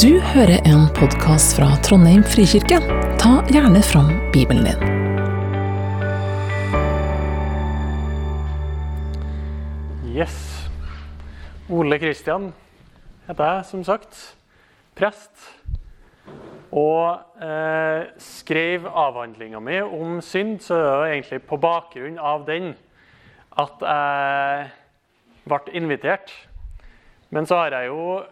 Du hører en podkast fra Trondheim frikirke. Ta gjerne fram Bibelen din. Yes. Ole Kristian heter jeg, som sagt. Prest. Og eh, skrev avhandlinga mi om synd, så det var egentlig på bakgrunn av den at jeg ble invitert. Men så har jeg jo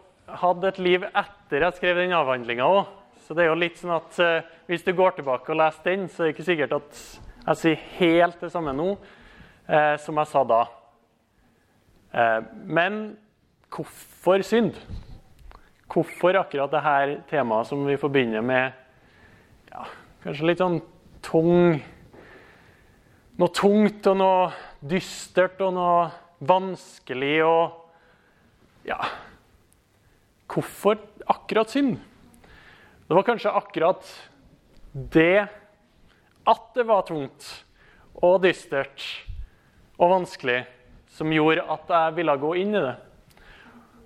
hatt et liv etter jeg skrev den avhandlinga òg. Så det er jo litt sånn at eh, hvis du går tilbake og leser den, så er det ikke sikkert at jeg sier helt det samme nå eh, som jeg sa da. Eh, men hvorfor synd? Hvorfor akkurat dette temaet som vi forbinder med ja, kanskje litt sånn tung Noe tungt og noe dystert og noe vanskelig og Ja. Hvorfor akkurat synd? Det var kanskje akkurat det at det var tungt og dystert og vanskelig, som gjorde at jeg ville gå inn i det.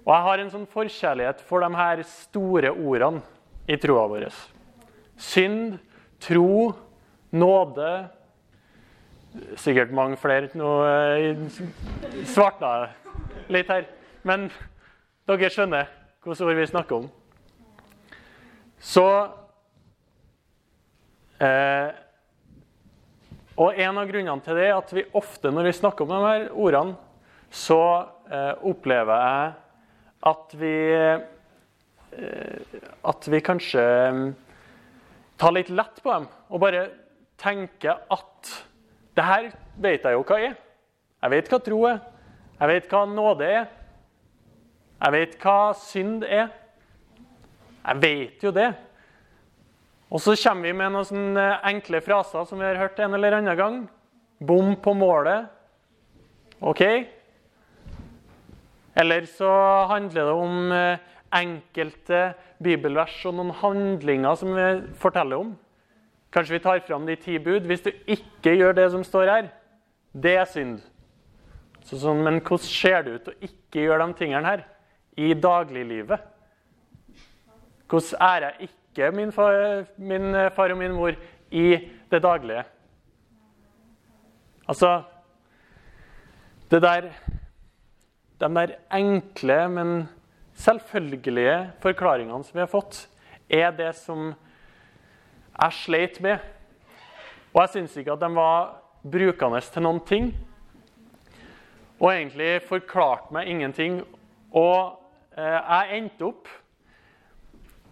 Og jeg har en sånn forkjærlighet for de her store ordene i troa vår. Synd, tro, nåde Sikkert mange flere. Nå eh, svartna jeg litt her. Men dere skjønner hvilke ord vi snakker om. Så eh, Og en av grunnene til det er at vi ofte når vi snakker om de her ordene, så eh, opplever jeg at vi eh, At vi kanskje mm, tar litt lett på dem og bare tenker at det her vet jeg jo hva er. Jeg vet hva tro er. Jeg vet hva nåde er. Jeg vet hva synd er. Jeg vet jo det. Og så kommer vi med noen enkle fraser som vi har hørt en eller annen gang. Bom på målet. OK? Eller så handler det om eh, enkelte bibelvers og noen handlinger som vi forteller om. Kanskje vi tar fram de ti bud. Hvis du ikke gjør det som står her, det er synd. Så sånn, men hvordan ser det ut å ikke gjøre de tingene her i dagliglivet? Hvordan ærer jeg ikke min far, min far og min mor i det daglige? Altså Det der De der enkle, men selvfølgelige forklaringene som vi har fått, er det som jeg sleit med. Og jeg syns ikke at de var brukende til noen ting. Og egentlig forklarte meg ingenting. Og eh, jeg endte opp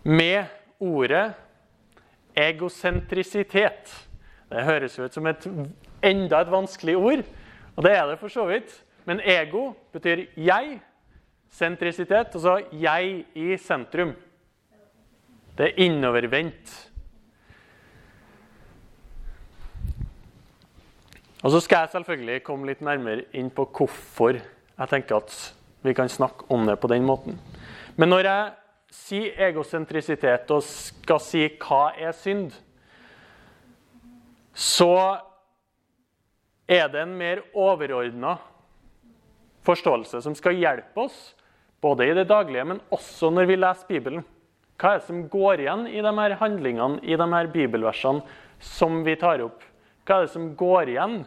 med ordet egosentrisitet. Det høres ut som et, enda et vanskelig ord, og det er det for så vidt. Men ego betyr jeg. Sentrisitet, altså jeg i sentrum. Det er innovervendt. Og Så skal jeg selvfølgelig komme litt nærmere inn på hvorfor jeg tenker at vi kan snakke om det på den måten. Men når jeg sier egosentrisitet og skal si hva er synd, så er det en mer overordna forståelse som skal hjelpe oss både i det daglige, men også når vi leser Bibelen. Hva er det som går igjen i de her handlingene, i de her bibelversene som vi tar opp? Hva er det som går igjen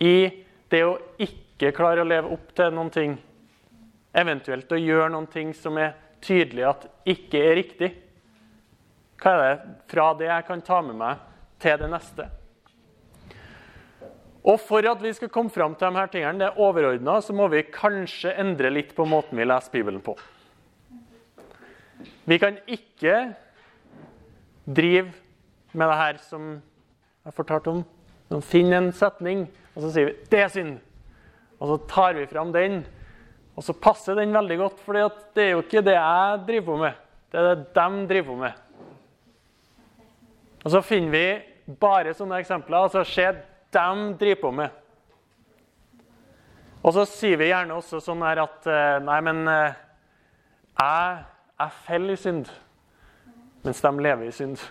i det å ikke klare å leve opp til noen ting? Eventuelt å gjøre noen ting som er tydelig at ikke er riktig. Hva er det fra det jeg kan ta med meg til det neste? Og For at vi skal komme fram til de her tingene, det er overordna, så må vi kanskje endre litt på måten vi leser Bibelen på. Vi kan ikke drive med det her som jeg fortalte om. Finne en setning, og så sier vi 'det er synd'. Og så tar vi fram den, og så passer den veldig godt, for det er jo ikke det jeg driver på med. Det er det de driver på med. Og så finner vi bare sånne eksempler. altså Se, de driver på med. Og så sier vi gjerne også sånn her at eh, Nei, men eh, jeg, jeg faller i synd, mens de lever i synd.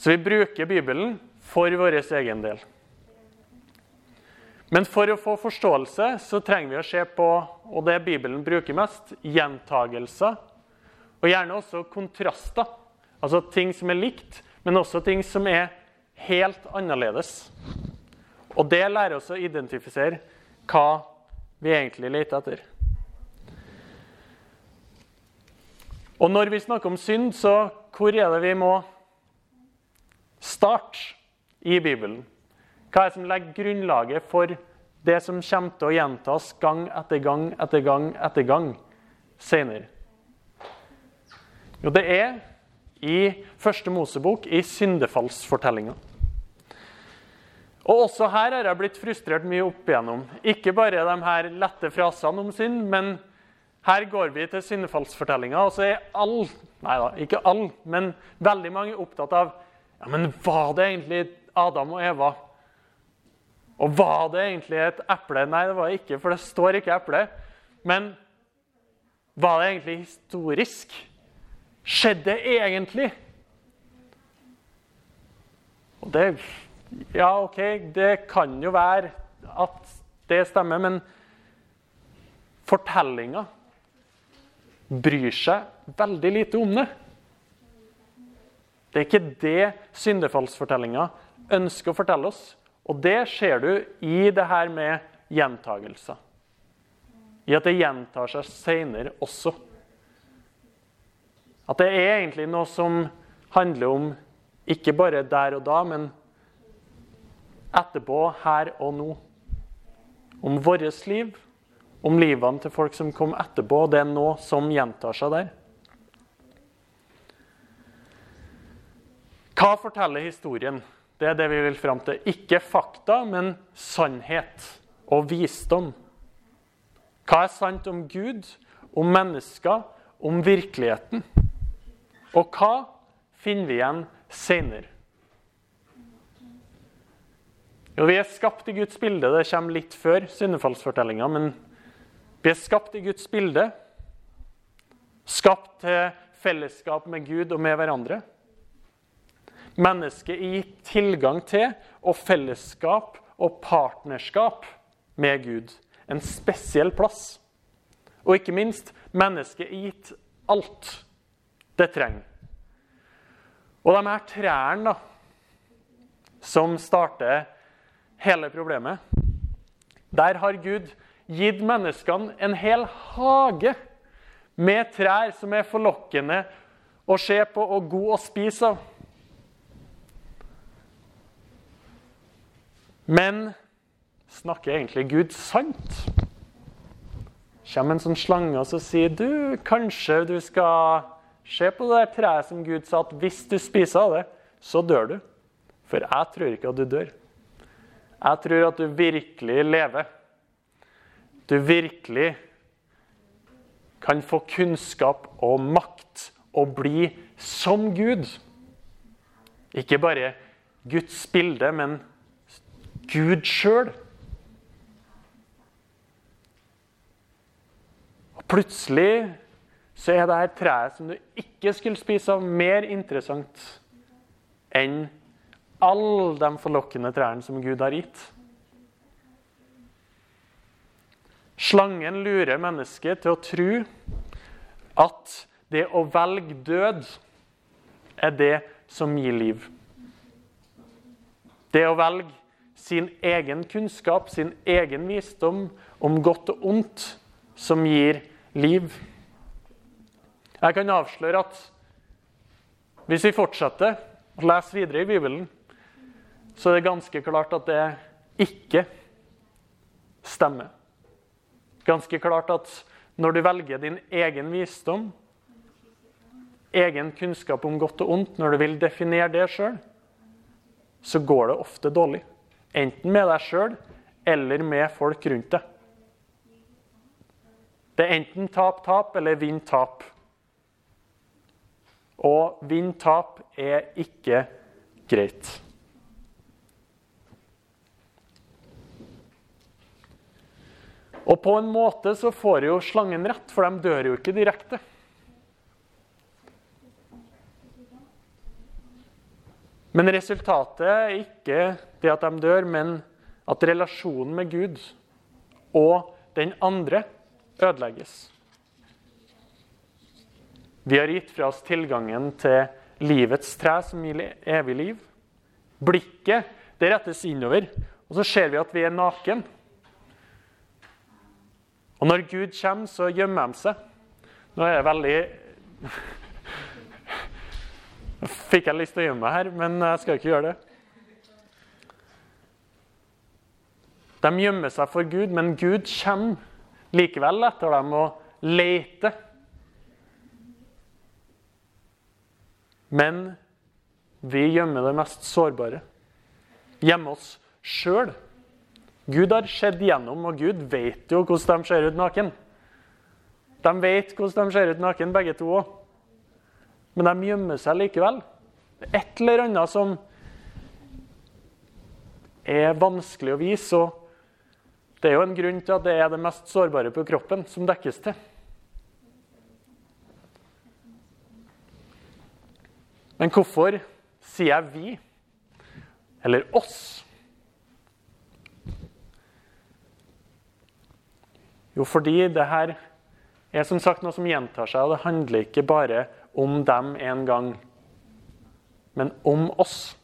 Så vi bruker Bibelen for vår egen del. Men for å få forståelse så trenger vi å se på, og det Bibelen bruker mest, gjentagelser. Og gjerne også kontraster. Altså ting som er likt, men også ting som er helt annerledes. Og det lærer oss å identifisere hva vi egentlig leter etter. Og når vi snakker om synd, så hvor er det vi må starte i Bibelen? Hva er det som legger grunnlaget for det som kommer til å gjentas gang etter gang etter gang etter gang senere? Jo, det er i Første Mosebok, i syndefallsfortellinga. Og også her har jeg blitt frustrert mye opp igjennom. Ikke bare de her lette frasene om synd, men her går vi til syndefallsfortellinga, og så er all, nei da, ikke all, men veldig mange opptatt av ja, men var det egentlig Adam og Eva? Og var det egentlig et eple? Nei, det var det ikke, for det står ikke eple. Men var det egentlig historisk? Skjedde det egentlig? Og det Ja, OK, det kan jo være at det stemmer, men fortellinga bryr seg veldig lite om det. Det er ikke det syndefallsfortellinga ønsker å fortelle oss. Og det ser du i det her med gjentagelser. I at det gjentar seg seinere også. At det er egentlig noe som handler om ikke bare der og da, men etterpå, her og nå. Om vårt liv, om livene til folk som kom etterpå. Det er noe som gjentar seg der. Hva forteller historien? Det er det vi vil fram til. Ikke fakta, men sannhet og visdom. Hva er sant om Gud, om mennesker, om virkeligheten? Og hva finner vi igjen seinere? Jo, vi er skapt i Guds bilde. Det kommer litt før syndefallsfortellinga. Men vi er skapt i Guds bilde. Skapt til fellesskap med Gud og med hverandre. Mennesket er gitt tilgang til og fellesskap og partnerskap med Gud. En spesiell plass. Og ikke minst, mennesket er gitt alt det trenger. Og de her trærne da, som starter hele problemet Der har Gud gitt menneskene en hel hage med trær som er forlokkende å se på og god å spise av. Men snakker egentlig Gud sant? Kommer en sånn slange og så sier du, kanskje du skal Se på det der treet som Gud sa at hvis du spiser av det, så dør du. For jeg tror ikke at du dør. Jeg tror at du virkelig lever. Du virkelig kan få kunnskap og makt og bli som Gud. Ikke bare Guds bilde, men Gud sjøl. Plutselig så er det her treet som du ikke skulle spise av, mer interessant enn alle de forlokkende trærne som Gud har gitt. Slangen lurer mennesket til å tro at det å velge død er det som gir liv. Det å velge sin egen kunnskap, sin egen visdom om godt og ondt, som gir liv. Jeg kan avsløre at hvis vi fortsetter å lese videre i Bibelen, så er det ganske klart at det ikke stemmer. Ganske klart at når du velger din egen visdom, egen kunnskap om godt og ondt, når du vil definere det sjøl, så går det ofte dårlig. Enten med deg sjøl eller med folk rundt deg. Det er enten tap-tap eller vinn-tap. Og vinn-tap er ikke greit. Og på en måte så får jo slangen rett, for de dør jo ikke direkte. Men resultatet er ikke det at de dør, men at relasjonen med Gud og den andre ødelegges. Vi har gitt fra oss tilgangen til livets tre, som gir evig liv. Blikket det rettes innover, og så ser vi at vi er naken. Og når Gud kommer, så gjemmer de seg. Nå er jeg veldig Fikk jeg lyst til å gjemme meg her, men jeg skal ikke gjøre det. De gjemmer seg for Gud, men Gud kommer likevel etter dem og leter. Men vi gjemmer det mest sårbare. Gjemmer oss sjøl. Gud har sett gjennom, og Gud vet jo hvordan de ser ut naken. De vet hvordan de ser ut naken, begge to òg. Men de gjemmer seg likevel. Et eller annet som er vanskelig å vise. og Det er jo en grunn til at det er det mest sårbare på kroppen som dekkes til. Men hvorfor sier jeg 'vi' eller 'oss'? Jo, fordi det her er som sagt noe som gjentar seg, og det handler ikke bare om dem en gang, men om oss.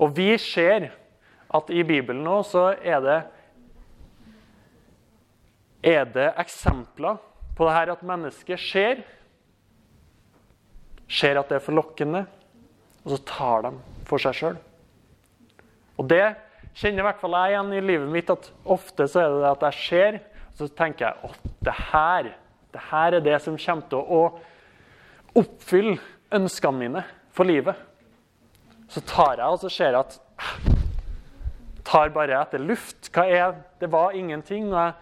Og vi ser at i Bibelen nå så er det, er det eksempler på det her at mennesket ser ser at det er forlokkende, og så tar de for seg sjøl. Og det kjenner i hvert fall jeg igjen i livet mitt, at ofte så er det det at jeg ser, og så tenker jeg at det her, det her er det som kommer til å oppfylle ønskene mine for livet. Så tar jeg og så ser jeg at tar bare etter luft. Hva er Det var ingenting. Og jeg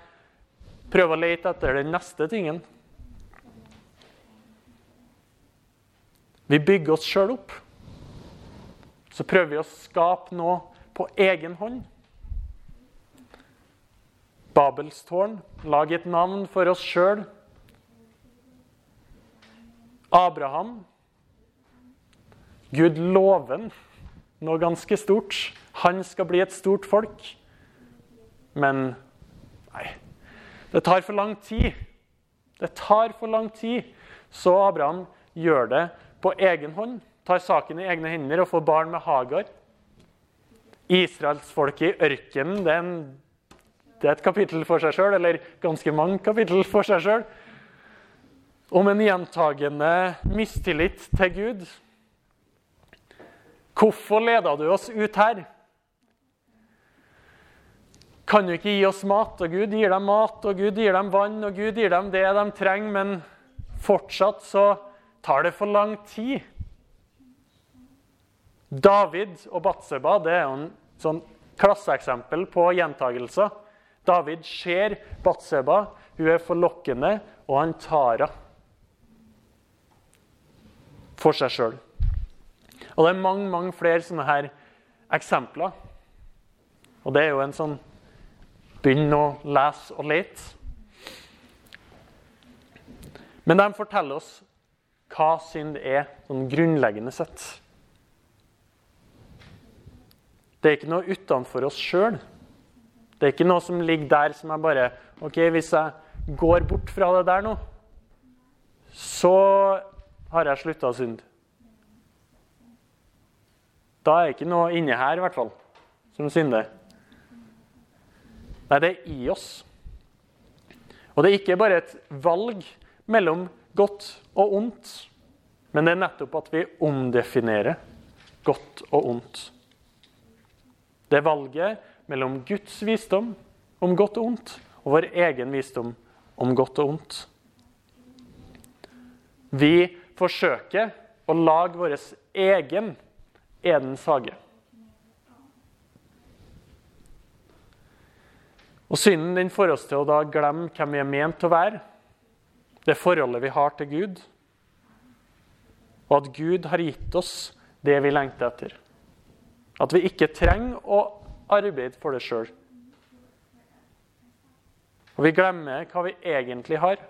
prøver å lete etter den neste tingen. Vi bygger oss sjøl opp. Så prøver vi å skape noe på egen hånd. Babels tårn. Lag et navn for oss sjøl. Abraham. Gud loven noe ganske stort. Han skal bli et stort folk. Men nei, det tar for lang tid. Det tar for lang tid. Så Abraham gjør det på egen hånd. Tar saken i egne hender og får barn med Hagar. Israelsfolket i ørkenen det er, det er et kapittel for seg sjøl, eller ganske mange kapittel for seg sjøl. Om en gjentagende mistillit til Gud. Hvorfor leda du oss ut her? Kan du ikke gi oss mat? Og Gud gir dem mat, og Gud gir dem vann, og Gud gir dem det de trenger, men fortsatt så tar det for lang tid. David og Batseba det er jo en sånn klasseeksempel på gjentagelser. David ser Batseba, hun er forlokkende, og han tar henne for seg sjøl. Og det er mange mange flere sånne her eksempler. Og det er jo en sånn Begynn å lese og lete. Men de forteller oss hva synd er, sånn grunnleggende sett. Det er ikke noe utenfor oss sjøl. Det er ikke noe som ligger der som jeg bare OK, hvis jeg går bort fra det der nå, så har jeg slutta å synde. Da er det ikke noe inni her, i hvert fall, som synder. Nei, det er i oss. Og det er ikke bare et valg mellom godt og ondt, men det er nettopp at vi omdefinerer godt og ondt. Det er valget mellom Guds visdom om godt og ondt og vår egen visdom om godt og ondt. Vi forsøker å lage vår egen Edens hage. Og Synden den får oss til å da glemme hvem vi er ment til å være, det forholdet vi har til Gud, og at Gud har gitt oss det vi lengter etter. At vi ikke trenger å arbeide for det sjøl. Og vi glemmer hva vi egentlig har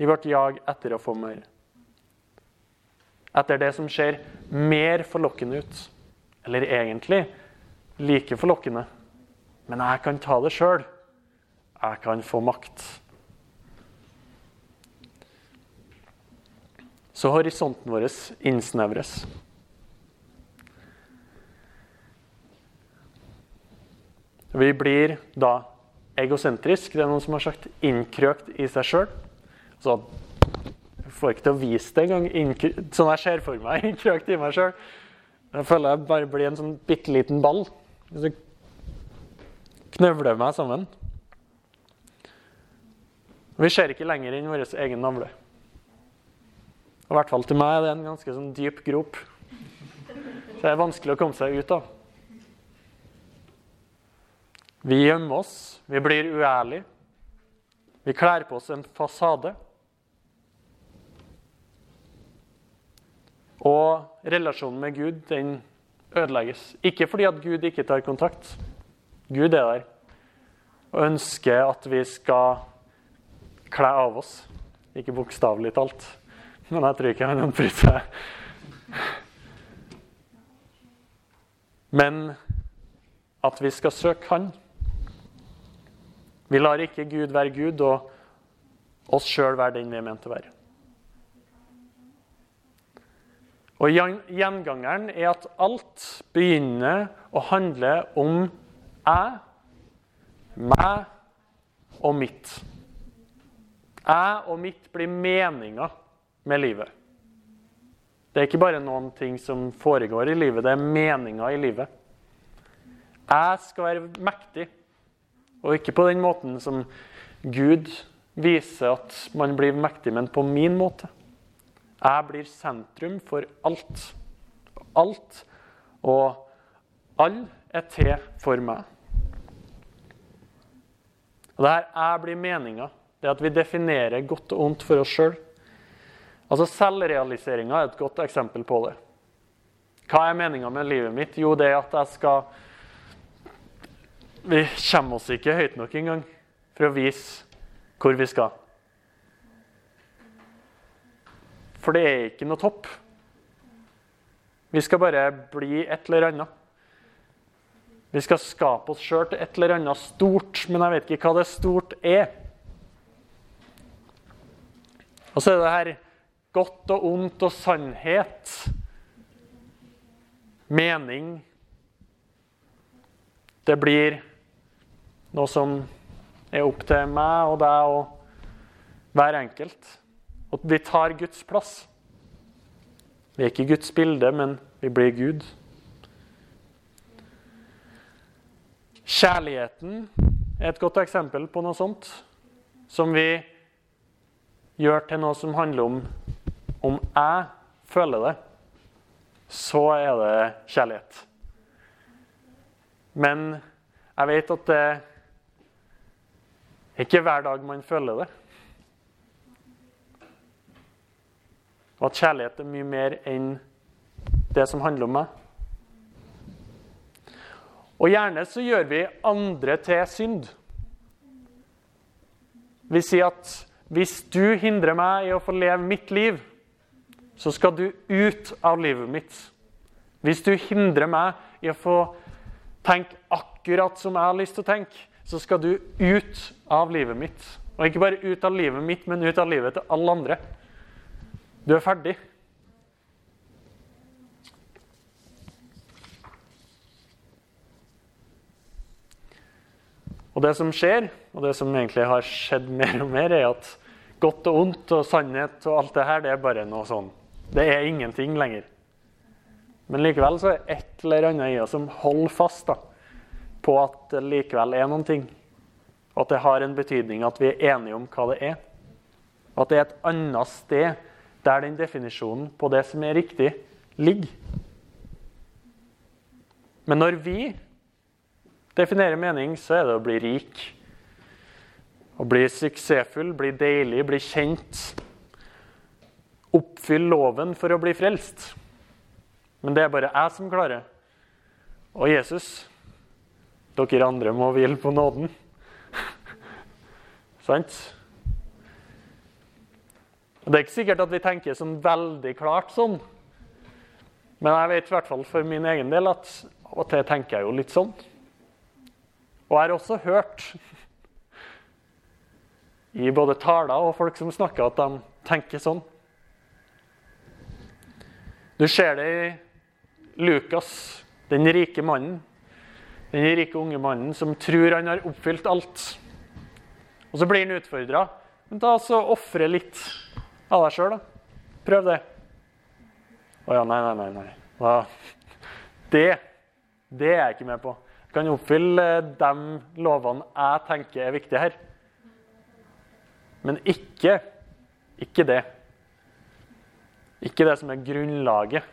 i vårt jag etter å få mer. Etter det som ser mer forlokkende ut eller egentlig like forlokkende. Men jeg kan ta det sjøl. Jeg kan få makt. Så horisonten vår innsnevres. Vi blir da egosentrisk. Det er noen som har sagt innkrøkt i seg sjøl. Så jeg får ikke til å vise det engang. Sånn jeg ser for meg innkrøkt i meg sjøl. Jeg føler jeg bare blir en sånn bitte liten ball. Så knøvler meg sammen. Vi ser ikke lenger inn vår egen navle. Og I hvert fall til meg er det en ganske sånn dyp grop. Så det er vanskelig å komme seg ut av. Vi gjemmer oss, vi blir uærlige. Vi kler på oss en fasade. Og relasjonen med Gud den ødelegges. Ikke fordi at Gud ikke tar kontakt. Gud er der og ønsker at vi skal kle av oss. Ikke bokstavelig talt, men jeg tror ikke han brydd seg. Men at vi skal søke Han. Vi lar ikke Gud være Gud og oss sjøl være den vi er ment å være. Og Gjengangeren er at alt begynner å handle om jeg, meg og mitt. Jeg og mitt blir meninga med livet. Det er ikke bare noen ting som foregår i livet, det er meninga i livet. Jeg skal være mektig. Og ikke på den måten som Gud viser at man blir mektig, men på min måte. Jeg blir sentrum for alt. Alt og all er til for meg. Og det her jeg blir meninga. Det at vi definerer godt og ondt for oss sjøl. Altså Selvrealiseringa er et godt eksempel på det. Hva er meninga med livet mitt? Jo, det er at jeg skal vi kommer oss ikke høyt nok engang for å vise hvor vi skal. For det er ikke noe topp. Vi skal bare bli et eller annet. Vi skal skape oss sjøl til et eller annet stort, men jeg vet ikke hva det stort er. Og så er det her godt og ondt og sannhet. Mening. Det blir noe som er opp til meg og deg og hver enkelt. Og vi tar Guds plass. Vi er ikke Guds bilde, men vi blir Gud. Kjærligheten er et godt eksempel på noe sånt. Som vi gjør til noe som handler om om jeg føler det, så er det kjærlighet. Men jeg vet at det ikke hver dag man føler det. Og at kjærlighet er mye mer enn det som handler om meg. Og gjerne så gjør vi andre til synd. Vi sier at hvis du hindrer meg i å få leve mitt liv, så skal du ut av livet mitt. Hvis du hindrer meg i å få tenke akkurat som jeg har lyst til å tenke, så skal du ut av livet mitt. Og ikke bare ut av livet mitt, men ut av livet til alle andre. Du er ferdig. Og det som skjer, og det som egentlig har skjedd mer og mer, er at godt og ondt og sannhet og alt det her, det er bare noe sånn Det er ingenting lenger. Men likevel så er et eller annet i oss som holder fast. da på at det likevel er noen ting. Og at det har en betydning at vi er enige om hva det er. Og at det er et annet sted der den definisjonen på det som er riktig, ligger. Men når vi definerer mening, så er det å bli rik. Å bli suksessfull, bli deilig, bli kjent. Oppfylle loven for å bli frelst. Men det er bare jeg som klarer. Og Jesus dere andre må hvile på nåden. Sant? Det er ikke sikkert at vi tenker sånn veldig klart sånn. Men jeg vet i hvert fall for min egen del at av og til tenker jeg jo litt sånn. Og jeg har også hørt i både taler og folk som snakker, at de tenker sånn. Du ser det i Lukas, den rike mannen. Den rike unge mannen som tror han har oppfylt alt. Og så blir han utfordra. Men ta så ofre litt av deg sjøl, da. Prøv det. Å ja, nei, nei, nei. nei. Det, det er jeg ikke med på. Jeg kan oppfylle de lovene jeg tenker er viktige her. Men ikke, ikke det. Ikke det som er grunnlaget.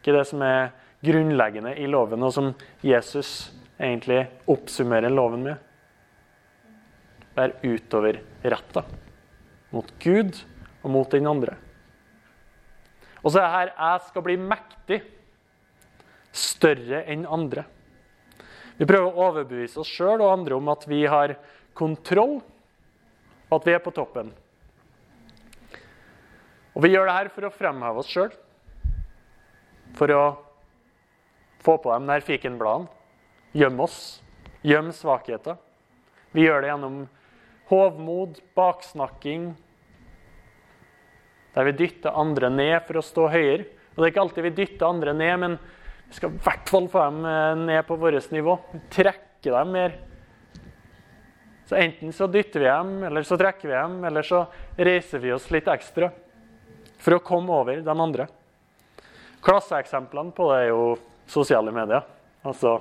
Ikke det som er grunnleggende i loven, og som Jesus egentlig oppsummerer loven med. Vær er utover retta. Mot Gud og mot den andre. Og så er det her 'jeg skal bli mektig'. Større enn andre. Vi prøver å overbevise oss sjøl og andre om at vi har kontroll og at vi er på toppen. Og vi gjør det her for å fremheve oss sjøl. For å få på dem der fikenbladene. Gjemme oss. Gjemme svakheter. Vi gjør det gjennom hovmod, baksnakking, der vi dytter andre ned for å stå høyere. Og Det er ikke alltid vi dytter andre ned, men vi skal i hvert fall få dem eh, ned på vårt nivå. Vi trekker dem mer så enten så dytter vi dem, eller så trekker vi dem, eller så reiser vi oss litt ekstra for å komme over de andre. Klasseeksemplene på det er jo sosiale medier. Altså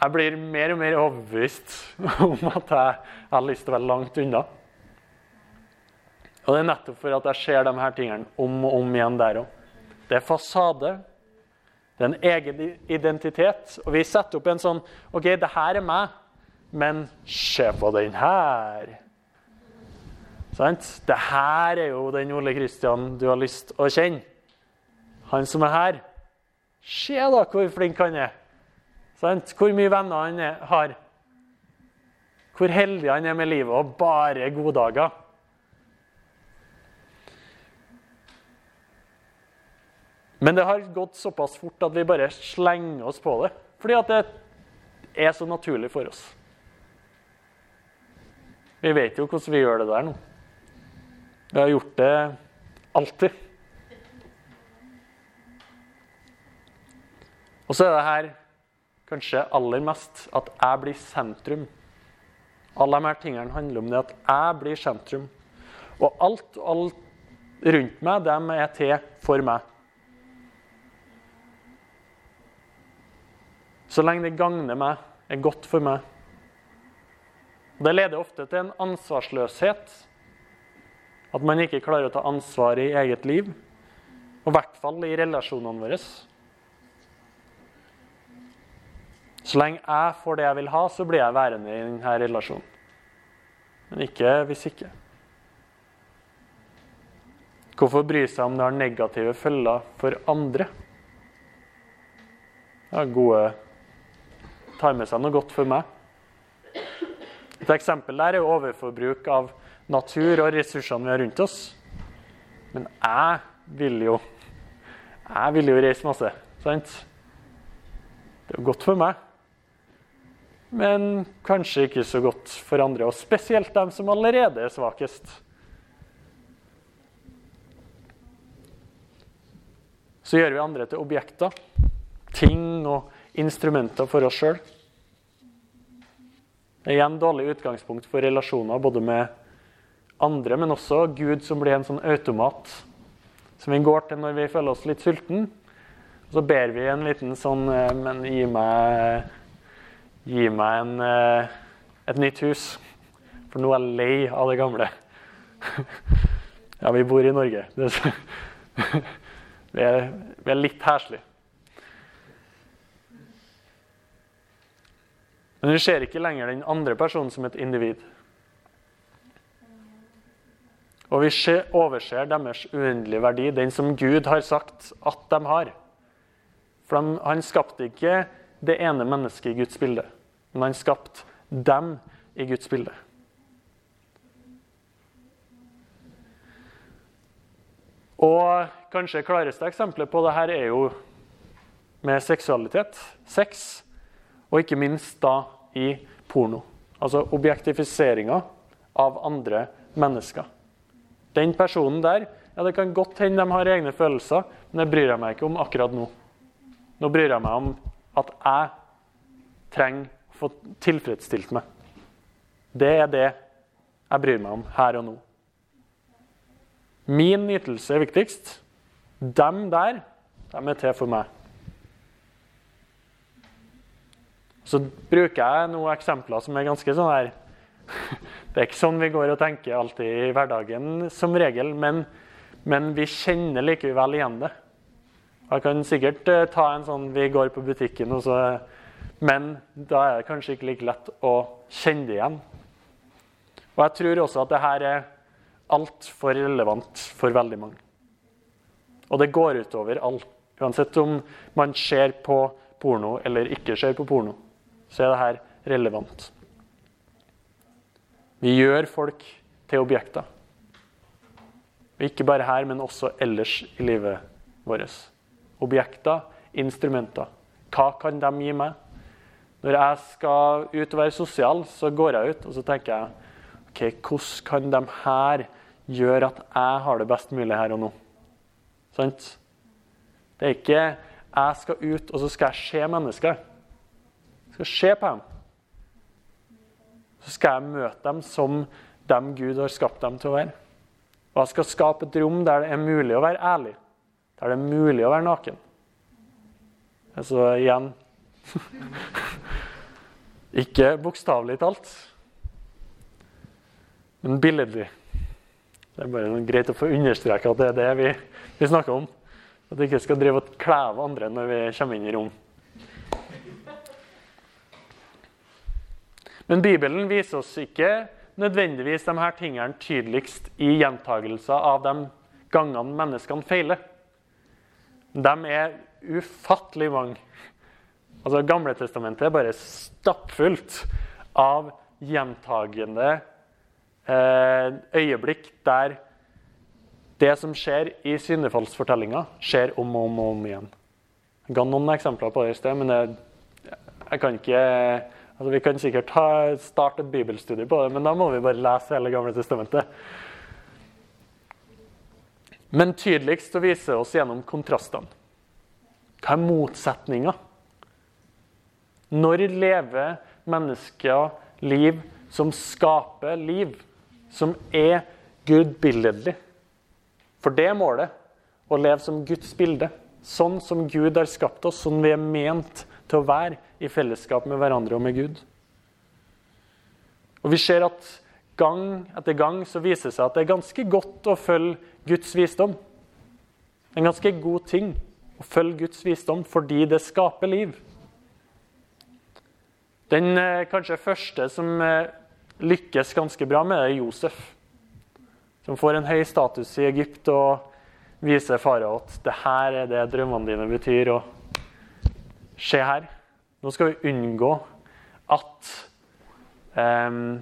Jeg blir mer og mer overbevist om at jeg har lyst til å være langt unna. Og det er nettopp for at jeg ser de her tingene om og om igjen der òg. Det er fasade, det er en egen identitet. Og vi setter opp en sånn OK, det her er meg, men se på den her. Sant? Det her er jo den Ole Kristian du har lyst å kjenne. Han som er her. Se da hvor flink han er. Sant? Hvor mye venner han er, har. Hvor heldig han er med livet og bare goddager. Men det har gått såpass fort at vi bare slenger oss på det. Fordi at det er så naturlig for oss. Vi vet jo hvordan vi gjør det der nå. Vi har gjort det alltid. Og så er det her kanskje aller mest at jeg blir sentrum. Alle de her tingene handler om det at jeg blir sentrum. Og alt alt rundt meg, dem er til for meg. Så lenge det gagner meg, er godt for meg. Det leder ofte til en ansvarsløshet. At man ikke klarer å ta ansvar i eget liv. Og i hvert fall i relasjonene våre. Så lenge jeg får det jeg vil ha, så blir jeg værende i denne relasjonen. Men ikke hvis ikke. Hvorfor bry seg om det har negative følger for andre? Det er gode tar med seg noe godt for meg. Et eksempel der er overforbruk av natur og ressursene vi har rundt oss. Men jeg vil jo jeg vil jo reise masse. sant? Det er jo godt for meg. Men kanskje ikke så godt for andre, og spesielt dem som allerede er svakest. Så gjør vi andre til objekter, ting og instrumenter for oss sjøl. Det igjen dårlig utgangspunkt for relasjoner både med andre, men også Gud som blir en sånn automat som vi går til når vi føler oss litt sulten. Og så ber vi en liten sånn eh, Men gi meg, gi meg en, eh, et nytt hus. For nå er jeg lei av det gamle. Ja, vi bor i Norge. Vi er, vi er litt heslige. Men du ser ikke lenger den andre personen som et individ. Og vi overser deres uendelige verdi, den som Gud har sagt at de har. For Han skapte ikke det ene mennesket i Guds bilde, men han skapte dem i Guds bilde. Og kanskje klareste eksempelet på det her er jo med seksualitet. Sex. Og ikke minst da i porno. Altså objektifiseringa av andre mennesker. Den personen der ja, Det kan godt hende de har egne følelser, men det bryr jeg meg ikke om akkurat nå. Nå bryr jeg meg om at jeg trenger å få tilfredsstilt meg. Det er det jeg bryr meg om her og nå. Min nytelse er viktigst. Dem der, de er til for meg. Så bruker jeg noen eksempler som er ganske sånn her Det er ikke sånn vi går og tenker alltid i hverdagen som regel, men, men vi kjenner likevel igjen det. Jeg kan sikkert uh, ta en sånn Vi går på butikken, og så, men da er det kanskje ikke like lett å kjenne det igjen. Og jeg tror også at det her er altfor relevant for veldig mange. Og det går utover alt, Uansett om man ser på porno eller ikke ser på porno, så er det her relevant. Vi gjør folk til objekter. Ikke bare her, men også ellers i livet vårt. Objekter, instrumenter. Hva kan de gi meg? Når jeg skal ut og være sosial, så går jeg ut og så tenker jeg, ok, hvordan kan de her gjøre at jeg har det best mulig her og nå? Sant? Det er ikke jeg skal ut og så skal jeg se mennesker. Jeg skal se på dem så skal jeg møte dem som dem Gud har skapt dem til å være. Og jeg skal skape et rom der det er mulig å være ærlig, der det er mulig å være naken. Altså igjen Ikke bokstavelig talt, men billedlig. Det er bare greit å få understreke at det er det vi, vi snakker om. At vi ikke skal drive og kleve andre når vi kommer inn i rom. Men Bibelen viser oss ikke nødvendigvis de her tingene tydeligst i gjentagelser av de gangene menneskene feiler. De er ufattelig mange. Altså, Gamletestamentet er bare stappfullt av gjentagende eh, øyeblikk der det som skjer i syndefallsfortellinga, skjer om og om, om igjen. Jeg ga noen eksempler på det i sted, men jeg, jeg kan ikke Altså, vi kan sikkert starte et bibelstudie på det, men da må vi bare lese hele Gamle testamentet. Men tydeligst å vise oss gjennom kontrastene. Hva er motsetninga? Når lever mennesker liv som skaper liv, som er gudbilledlig? For det er målet. Å leve som Guds bilde. Sånn som Gud har skapt oss, sånn vi er ment til å være i fellesskap med hverandre og med Gud. Og Vi ser at gang etter gang så viser det seg at det er ganske godt å følge Guds visdom. Det er en ganske god ting å følge Guds visdom fordi det skaper liv. Den eh, kanskje første som eh, lykkes ganske bra med, er Josef. Som får en høy status i Egypt og viser farao at det her er det drømmene dine betyr. og Se her. Nå skal vi unngå at, um,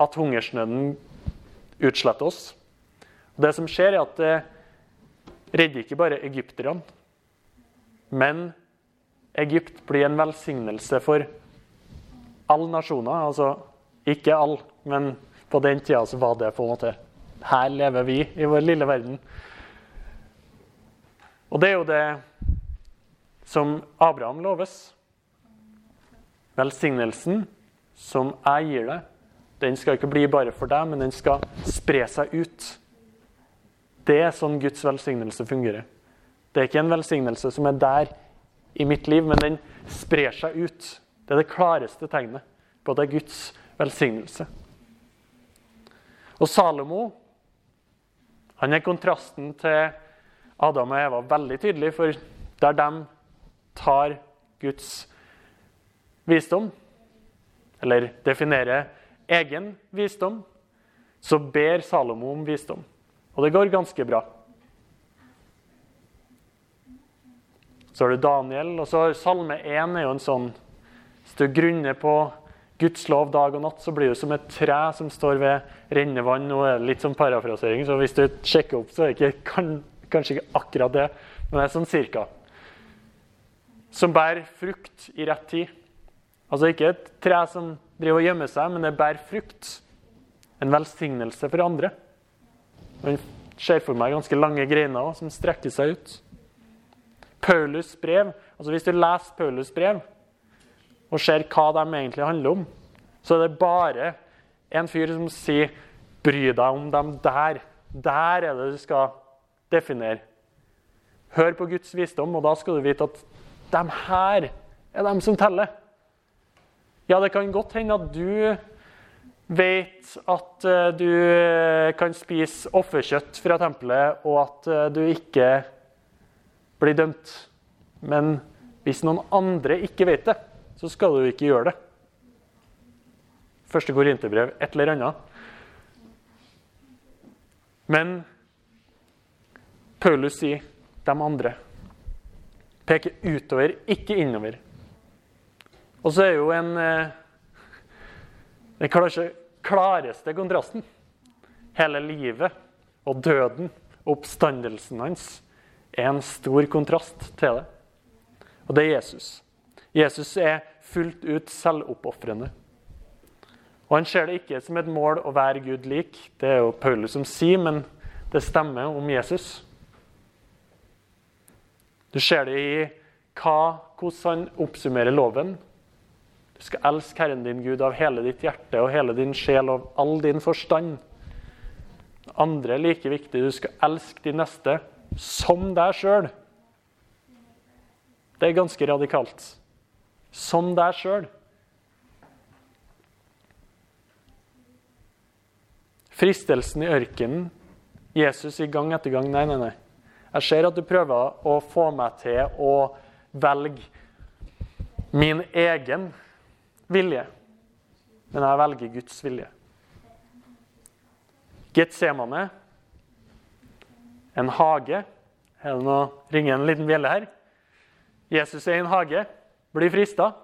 at hungersnøden utsletter oss. Det som skjer, er at det redder ikke bare egypterne. Men Egypt blir en velsignelse for alle nasjoner. Altså ikke alle, men på den tida så var det på en måte Her lever vi i vår lille verden. Og det er jo det som Abraham loves. Velsignelsen som jeg gir deg, den skal ikke bli bare for deg, men den skal spre seg ut. Det er sånn Guds velsignelse fungerer. Det er ikke en velsignelse som er der i mitt liv, men den sprer seg ut. Det er det klareste tegnet på at det er Guds velsignelse. Og Salomo han er kontrasten til Adam og Eva veldig tydelig, for der de tar Guds visdom, eller definerer egen visdom, så ber Salomo om visdom. Og det går ganske bra. Så har du Daniel, og så har Salme 1 er jo en sånn Hvis du grunner på Guds lov dag og natt, så blir du som et tre som står ved rennevann. Nå litt sånn parafrasering, så hvis du sjekker opp, så er det ikke, kan, kanskje ikke akkurat det, men det er sånn cirka. Som bærer frukt i rett tid. Altså ikke et tre som driver og gjemmer seg, men det bærer frukt. En velsignelse for andre. Man ser for meg ganske lange greiner som strekker seg ut. Paulus brev, altså Hvis du leser Paulus brev, og ser hva de egentlig handler om, så er det bare en fyr som sier 'bry deg om dem der'. Der er det du skal definere. Hør på Guds visdom, og da skal du vite at de her er dem som teller. Ja, det kan godt hende at du vet at eh, du kan spise offerkjøtt fra tempelet, og at eh, du ikke blir dømt. Men hvis noen andre ikke vet det, så skal du ikke gjøre det. Første Korinterbrev, et eller annet. Men Paulus sier de andre. Peker utover, ikke innover. Og så er jo en eh, Den kanskje klareste kontrasten Hele livet og døden, oppstandelsen hans, er en stor kontrast til det. Og det er Jesus. Jesus er fullt ut selvoppofrende. Og Han ser det ikke som et mål å være Gud lik. Det er jo Paulus som sier, men det stemmer om Jesus. Du ser det i hva, hvordan han oppsummerer loven. Du skal elske Herren din Gud av hele ditt hjerte og hele din sjel og all din forstand. Andre er like viktig. Du skal elske de neste som deg sjøl. Det er ganske radikalt som deg sjøl. Fristelsen i ørkenen. Jesus i gang etter gang. Nei, nei, nei. Jeg ser at du prøver å få meg til å velge min egen vilje. Men jeg velger Guds vilje. Getsemane, en hage. Er det noe, ringer en liten bjelle her? Jesus er i en hage blir frista.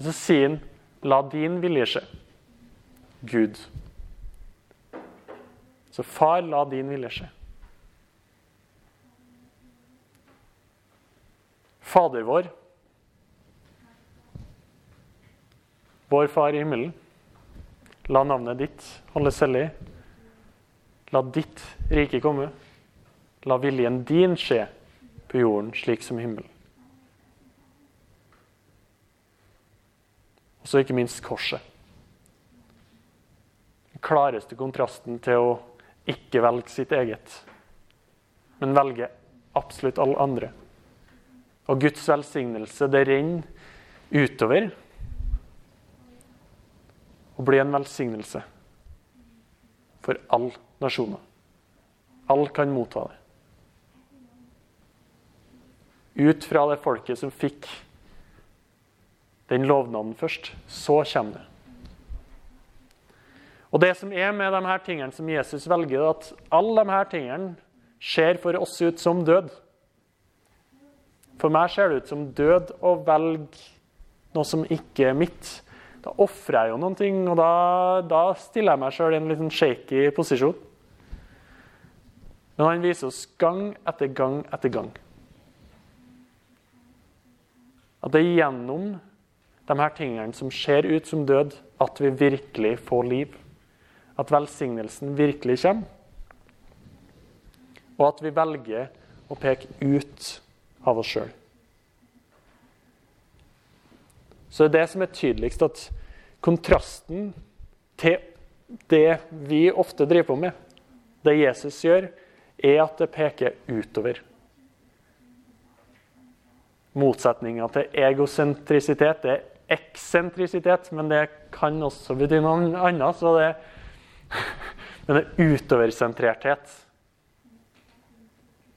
Så sier han, 'La din vilje skje'. Gud. Så far, la din vilje skje. Fader vår, vår Far i himmelen, la navnet ditt holdes hellig. La ditt rike komme. La viljen din skje på jorden slik som himmelen. Og så ikke minst korset. Den klareste kontrasten til å ikke velge sitt eget, men velge absolutt alle andre. Og Guds velsignelse, det renner utover og blir en velsignelse for alle nasjoner. Alle kan motta det. Ut fra det folket som fikk den lovnaden først. Så kommer det. Og det som er med de her tingene som Jesus velger, er at alle de her tingene ser for oss ut som død. For meg ser det ut som død å velge noe som ikke er mitt. Da ofrer jeg jo noen ting, og da, da stiller jeg meg sjøl i en litt sånn shaky posisjon. Men han viser oss gang etter gang etter gang at det er gjennom de her tingene som ser ut som død, at vi virkelig får liv. At velsignelsen virkelig kommer. Og at vi velger å peke ut av oss sjøl. Så det er det som er tydeligst, at kontrasten til det vi ofte driver på med, det Jesus gjør, er at det peker utover. Motsetninga til egosentrisitet det er eksentrisitet, men det kan også bety noe annet. Så det, men det er utoversentrerthet.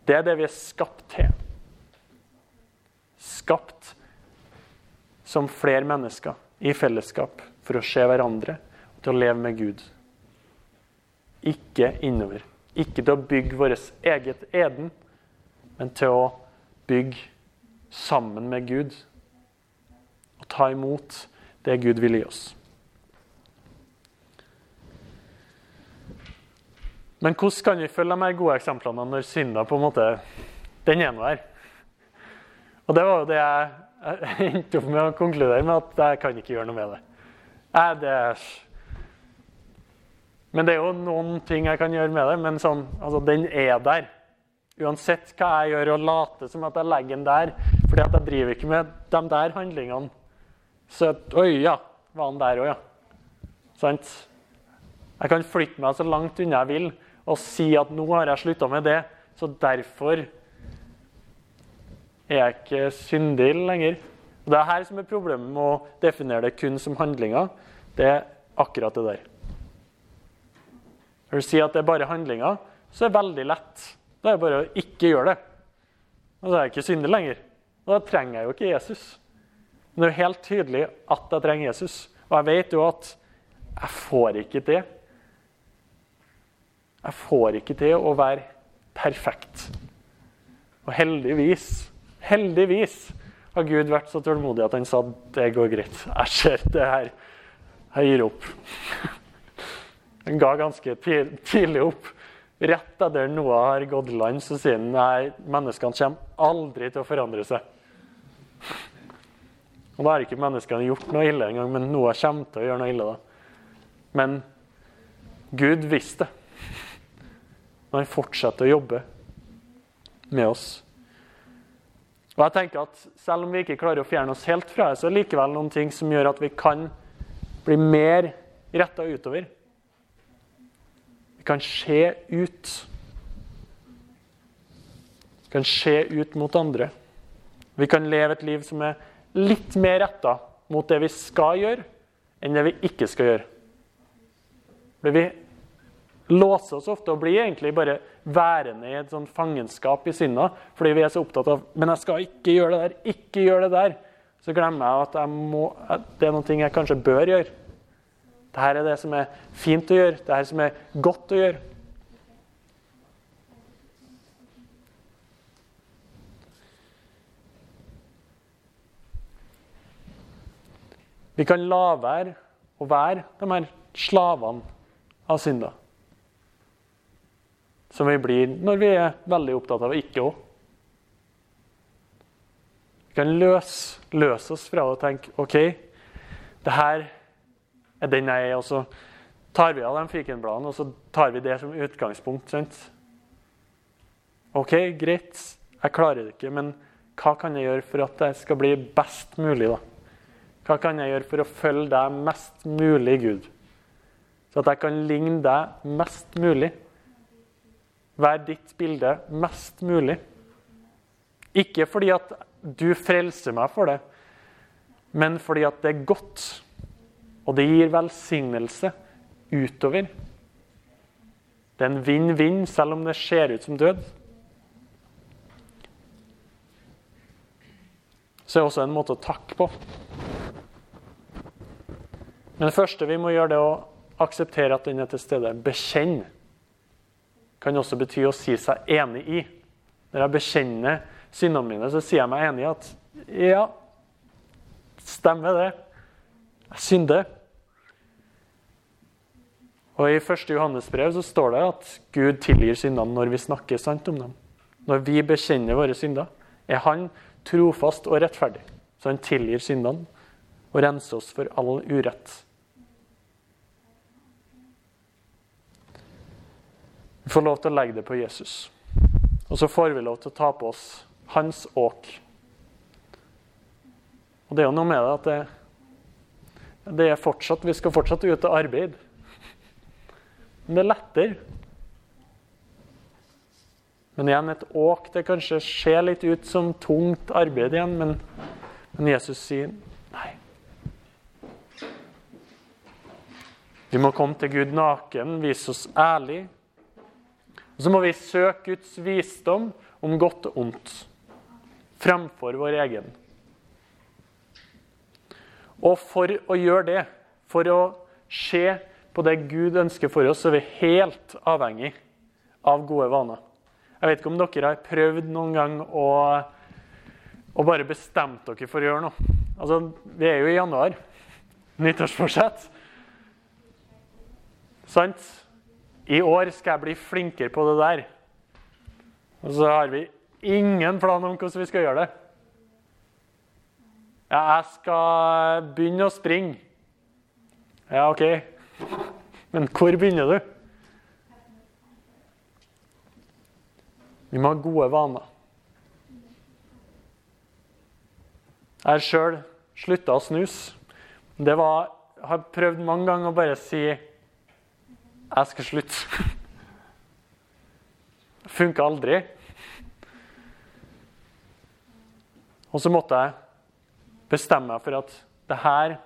Det er det vi er skapt til. Skapt som flere mennesker i fellesskap for å se hverandre og til å leve med Gud. Ikke innover. Ikke til å bygge vårt eget eden, men til å bygge sammen med Gud og ta imot det Gud vil gi oss. Men hvordan kan vi følge de gode eksemplene når synda på en måte Den er nå her. Og det var jo det jeg, endte opp med å konkludere med, at jeg kan ikke gjøre noe med det. Jeg, det er... Men det er jo noen ting jeg kan gjøre med det. Men sånn, altså, den er der. Uansett hva jeg gjør og later som at jeg legger den der, fordi at jeg driver ikke med de der handlingene. Så Oi, ja. Var han der òg, ja. Sant? Jeg kan flytte meg så langt unna jeg vil og si at nå har jeg slutta med det, så derfor er jeg ikke syndig lenger. Og Det er her som er problemet med å definere det kun som handlinger. Det er akkurat det der. Når du sier at det er bare handlinger, så er det veldig lett. Da er det bare å ikke gjøre det. Og så er jeg ikke syndig lenger. Og da trenger jeg jo ikke Jesus. Men det er jo helt tydelig at jeg trenger Jesus. Og jeg vet jo at jeg får ikke til. jeg får ikke til å være perfekt. Og heldigvis, heldigvis har Gud vært så tålmodig at han sa det går greit. Jeg ser det her. Jeg gir opp. Han ga ganske tidlig opp. Rett etter Noah har gått land, så sier han nei, menneskene kommer aldri til å forandre seg. Og Da har ikke menneskene gjort noe ille engang, men Noah kommer til å gjøre noe ille. da. Men Gud visste det han fortsetter å jobbe med oss. Og jeg tenker at Selv om vi ikke klarer å fjerne oss helt fra det, så er det likevel noen ting som gjør at vi kan bli mer retta utover. Vi kan se ut. Vi kan se ut mot andre. Vi kan leve et liv som er litt mer retta mot det vi skal gjøre, enn det vi ikke skal gjøre. Blir vi låser oss ofte og blir egentlig bare værende i et sånn fangenskap i sinna fordi vi er så opptatt av Men jeg skal ikke gjøre det der, ikke gjøre det der. Så glemmer jeg at jeg må, det er noe jeg kanskje bør gjøre. Dette er det som er fint å gjøre, det er det som er godt å gjøre. Vi kan la være å være de her slavene av synda som vi blir når vi er veldig opptatt av å ikke òg. Vi kan løse, løse oss fra å tenke OK, det her er den jeg er. Og så tar vi av de fikenbladene og så tar vi det som utgangspunkt. sant? OK, greit, jeg klarer det ikke, men hva kan jeg gjøre for at det skal bli best mulig? da? Hva kan jeg gjøre for å følge deg mest mulig, Gud? Så at jeg kan ligne deg mest mulig. Vær ditt bilde mest mulig. Ikke fordi at du frelser meg for det, men fordi at det er godt. Og det gir velsignelse utover. Det er en vinn-vinn, selv om det ser ut som død. Så er det også en måte å takke på. Men det første vi må gjøre, det er å akseptere at den er til stede. Bekjenne kan også bety å si seg enig i. Når jeg bekjenner syndene mine, så sier jeg meg enig i at ja, stemmer det. Jeg synder. Og I 1. Johannes brev så står det at Gud tilgir syndene når vi snakker sant om dem. Når vi bekjenner våre synder, er Han trofast og rettferdig. Så han tilgir syndene og renser oss for all urett. Vi får lov til å legge det på Jesus. Og så får vi lov til å ta på oss hans åk. Og det er jo noe med det at det, det er fortsatt, vi skal fortsatt ut og arbeide. Men det er lettere. Men igjen, et åk det kanskje ser litt ut som tungt arbeid igjen, men, men Jesus sier nei. Vi må komme til Gud naken, vise oss ærlig, og så må vi søke Guds visdom om godt og ondt fremfor vår egen. Og for å gjøre det, for å se på det Gud ønsker for oss, så er vi helt avhengig av gode vaner. Jeg vet ikke om dere har prøvd noen gang å, å bare bestemt dere for å gjøre noe. Altså, Vi er jo i januar. nyttårsforsett. Sant? I år skal jeg bli flinkere på det der. Og så har vi ingen plan om hvordan vi skal gjøre det. Ja, jeg skal begynne å springe. Ja, OK. Men hvor begynner du? Vi må ha gode vaner. Jeg har sjøl slutta å snuse. Det var, jeg har prøvd mange ganger å bare si 'jeg skal slutte'. Funka aldri. Og så måtte jeg bestemme meg for at det her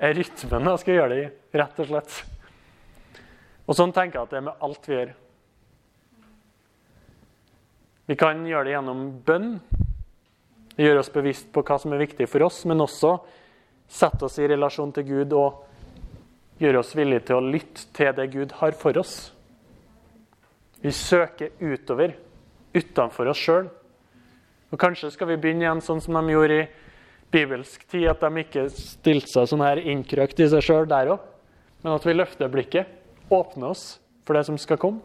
er rytmen jeg skal gjøre det i. rett og slett. Og sånn tenker jeg at det er med alt vi gjør. Vi kan gjøre det gjennom bønn. Gjøre oss bevisst på hva som er viktig for oss, men også sette oss i relasjon til Gud og gjøre oss villige til å lytte til det Gud har for oss. Vi søker utover, utenfor oss sjøl. Og kanskje skal vi begynne igjen sånn som de gjorde i bibelsk tid, at de ikke stilte seg sånn her innkrøkt i seg sjøl der òg, men at vi løfter blikket, åpner oss for det som skal komme.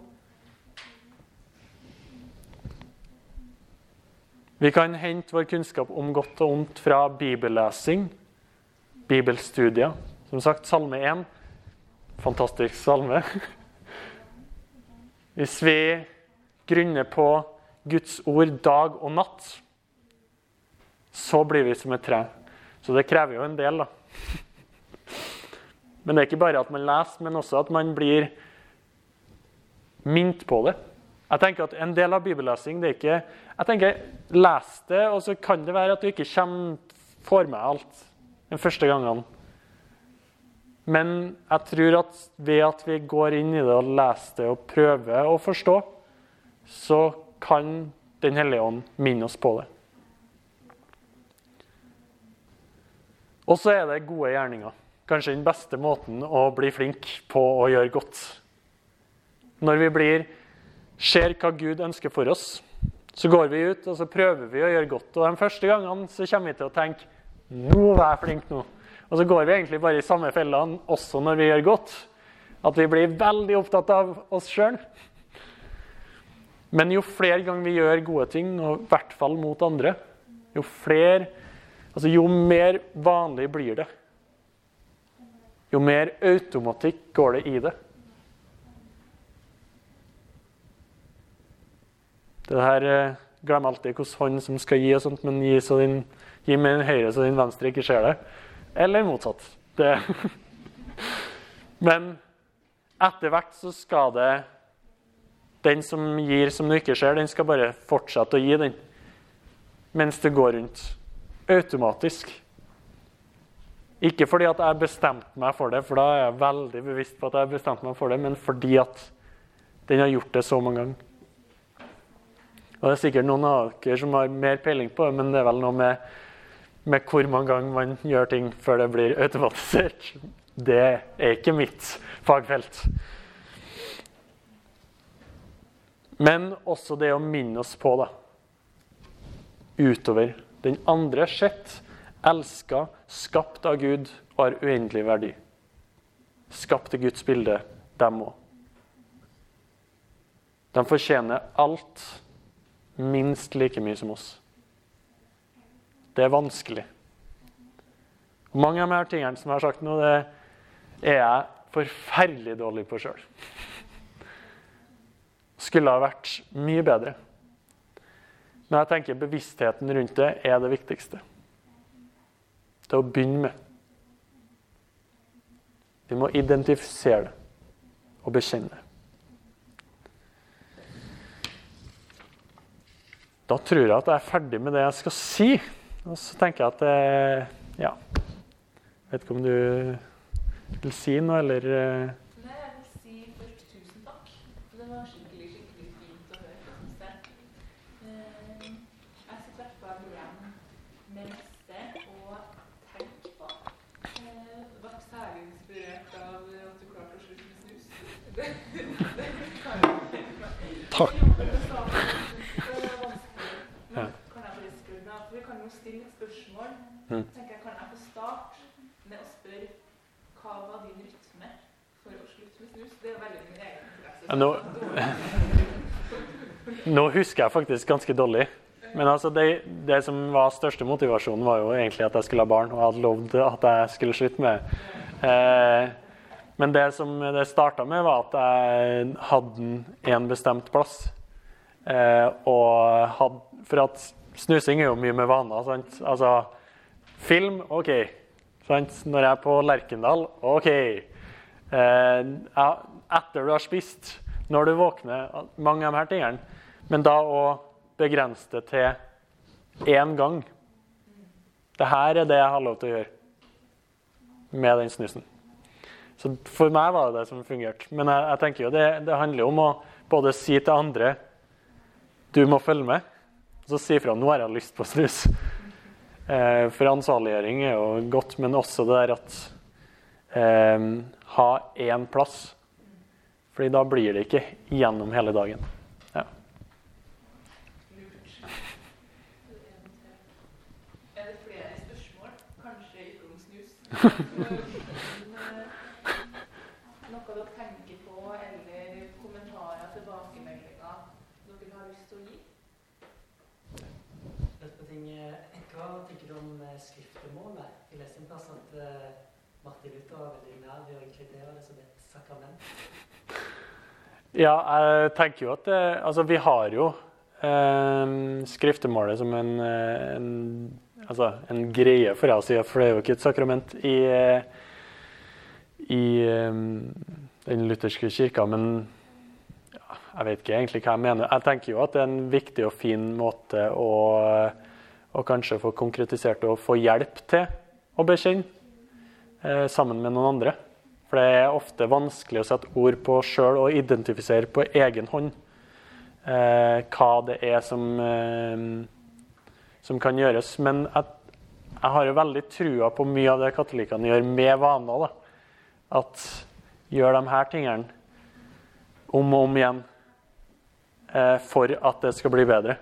Vi kan hente vår kunnskap om godt og ondt fra bibellesing, bibelstudier. Som sagt, Salme 1. Fantastisk salme. Hvis vi grunner på Guds ord dag og natt, så blir vi som et tre. Så det krever jo en del, da. Men det er ikke bare at man leser, men også at man blir mint på det. Jeg tenker at En del av bibellesing det er ikke jeg tenker, Les det, og så kan det være at du ikke kommer, får med alt den første gangen. Men jeg tror at ved at vi går inn i det og leser det og prøver å forstå, så kan Den hellige ånd minne oss på det. Og så er det gode gjerninger. Kanskje den beste måten å bli flink på å gjøre godt. Når vi blir, ser hva Gud ønsker for oss, så går vi ut og så prøver vi å gjøre godt. Og De første gangene så kommer vi til å tenke nå var jeg flink nå. Og så går vi egentlig bare i samme fellene også når vi gjør godt. At vi blir veldig opptatt av oss sjøl. Men jo flere ganger vi gjør gode ting, og i hvert fall mot andre, jo flere Altså, jo mer vanlig blir det. Jo mer automatikk går det i det. Det her Glem Glemmer alltid hvilken hånd som skal gi, og sånt, men gi, så din, gi med den høyre så din venstre ikke ser det. Eller motsatt. Det. Men etter hvert så skal det Den som gir som du ikke ser, den skal bare fortsette å gi den mens det går rundt automatisk. Ikke fordi at jeg bestemte meg for det, for da er jeg veldig bevisst på at jeg bestemte meg for det, men fordi at den har gjort det så mange ganger. Og Det er sikkert noen av dere som har mer peiling på det, men det er vel noe med, med hvor mange ganger man gjør ting før det blir automatisert. Det er ikke mitt fagfelt. Men også det å minne oss på det utover den andre sett, elska, skapt av Gud og har uendelig verdi. Skapt i Guds bilde, dem òg. De fortjener alt minst like mye som oss. Det er vanskelig. Og mange av de her tingene som jeg har sagt nå, det er jeg forferdelig dårlig på sjøl. Skulle ha vært mye bedre. Men jeg tenker bevisstheten rundt det er det viktigste. Det å begynne med. Vi må identifisere det og bekjenne det. Da tror jeg at jeg er ferdig med det jeg skal si. Og så tenker jeg at det, Ja. Vet ikke om du vil si noe, eller Nei, jeg vil si først tusen takk. Det var skikkelig, skikkelig fint å høre. synes jeg. Eh, Jeg sitter i igjen med neste og tenke på. Eh, Ble særlig inspirert av at du klarte å slutte med snus. Takk. Det er vanskelig. Men kan jeg bare spørre deg, for Vi kan jo stille et spørsmål. Mm. tenker jeg, Kan jeg få starte med å spørre hva var din rytme for å slutte med snus? Det er jo veldig min egen interesse. Ja, nå, nå husker jeg faktisk ganske dårlig. Men altså det, det som var største motivasjonen, var jo egentlig at jeg skulle ha barn. Og jeg hadde lovd at jeg skulle slutte med eh, Men det som det starta med, var at jeg hadde en bestemt plass. Eh, og had, for at snusing er jo mye med vaner. sant? Altså film, OK. Sant? Når jeg er på Lerkendal, OK. Eh, etter du har spist, når du våkner, mange av her tingene. Men da å begrense det til én gang. Det her er det jeg har lov til å gjøre med den snusen. Så for meg var det det som fungerte. Men jeg, jeg tenker jo det, det handler om å både si til andre du må følge med, og så si fra nå har jeg lyst på snus. Eh, for ansvarliggjøring er jo godt, men også det der at eh, ha én plass. Fordi da blir det ikke gjennom hele dagen. Ja. Er det flere spørsmål? Kanskje ikke om snus. Men, Noe dere tenker på, eller kommentarer, tilbakemeldinger dere har lyst til å gi? Hva tenker du om skriftemålet? Jeg leste en plass at Martin Luther var veldig nær ved å inkludere det som et sakrament. Ja, jeg tenker jo at det, Altså, vi har jo eh, skriftemålet som en, eh, en, altså, en greie for oss, for det er jo ikke et sakrament i, eh, i eh, den lutherske kirka. Men ja, jeg vet ikke egentlig hva jeg mener. Jeg tenker jo at det er en viktig og fin måte å, å kanskje få konkretisert og få hjelp til å bekjenne eh, sammen med noen andre. For det er ofte vanskelig å sette ord på sjøl og identifisere på egen hånd eh, hva det er som, eh, som kan gjøres. Men jeg, jeg har jo veldig trua på mye av det katolikkene gjør med vaner. Da. At gjør de her tingene om og om igjen eh, for at det skal bli bedre.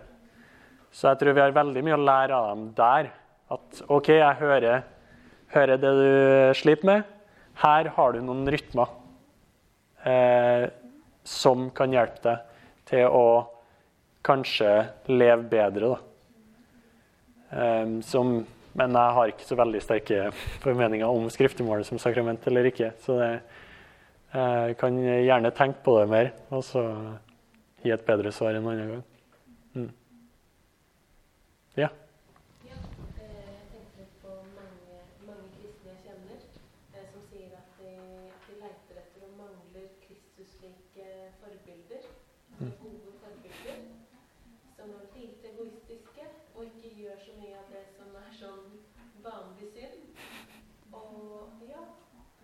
Så jeg tror vi har veldig mye å lære av dem der. At OK, jeg hører, hører det du sliter med. Her har du noen rytmer eh, som kan hjelpe deg til å kanskje leve bedre. Eh, som, men jeg har ikke så veldig sterke formeninger om skriftemålet som sakrament eller ikke. Så det, jeg kan gjerne tenke på det mer og så gi et bedre svar en annen gang. Mm. Ja. Ja, eh, jeg tenker litt på mange, mange kristne jeg kjenner eh, som sier at de, at de leiter etter og mangler Kristus-like forbilder. Mm. Gode forbilder. Som er lite egoistiske og ikke gjør så mye av det som er sånn vanlig synd. Og ja,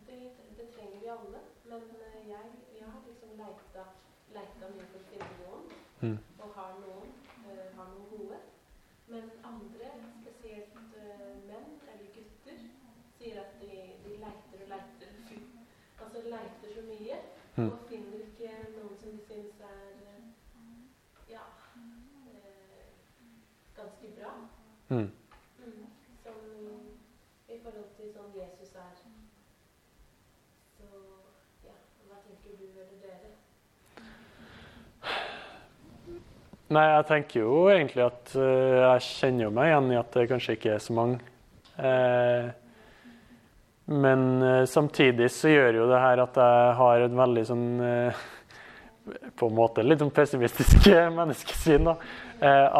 det, det trenger vi alle. Men eh, jeg, jeg har liksom leita, leita mye for å finne noen, Mm. og har noen, eh, har noen gode. Men andre, spesielt eh, menn eller gutter, sier at de, de leiter og leiter. Altså leiter så mye Mm. og finner ikke noen som de syns er eh, ja, eh, ganske bra. Mm. Mm. Som i forhold til sånn Jesus er. Så ja, hva tenker du eller dere? Nei, jeg tenker jo egentlig at uh, jeg kjenner jo meg igjen i at det kanskje ikke er så mange. Uh, men uh, samtidig så gjør jo det her at jeg har et veldig sånn På en måte litt sånn pessimistisk menneskesyn. da.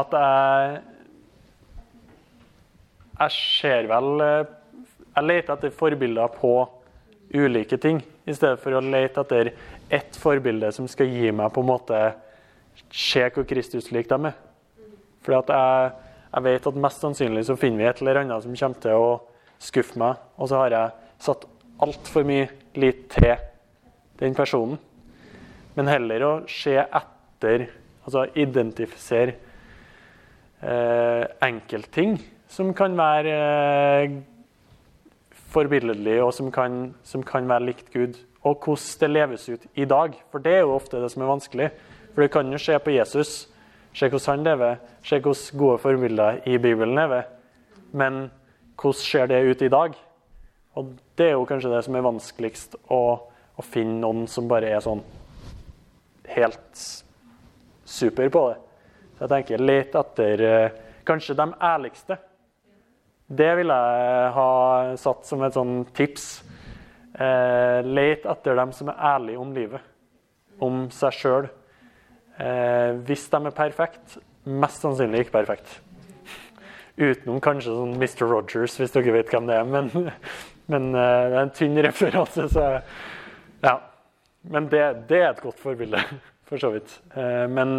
At jeg Jeg ser vel Jeg leter etter forbilder på ulike ting, i stedet for å lete etter ett forbilde som skal gi meg på en måte Se hvor Kristus lik de er. Fordi at jeg, jeg vet at mest sannsynlig så finner vi et eller annet som kommer til å skuffe meg, og så har jeg satt altfor mye lit til den personen. Men heller å se etter, altså identifisere eh, enkeltting som kan være eh, forbilledlig, og som kan, som kan være likt Gud. Og hvordan det leves ut i dag. For det er jo ofte det som er vanskelig. For du kan jo se på Jesus, se hvordan han lever, se hvordan gode forbilder i Bibelen lever. Men hvordan ser det ut i dag? Og det er jo kanskje det som er vanskeligst, å, å finne noen som bare er sånn helt super på det. Så jeg tenker let etter eh, kanskje de ærligste. Det vil jeg ha satt som et sånn tips. Eh, let etter dem som er ærlige om livet, om seg sjøl. Eh, hvis de er perfekte, mest sannsynlig ikke perfekte. Utenom kanskje sånn Mr. Rogers, hvis dere vet hvem det er. Men, men eh, det er en tynn referanse, så ja. Men det, det er et godt forbilde, for så vidt. Eh, men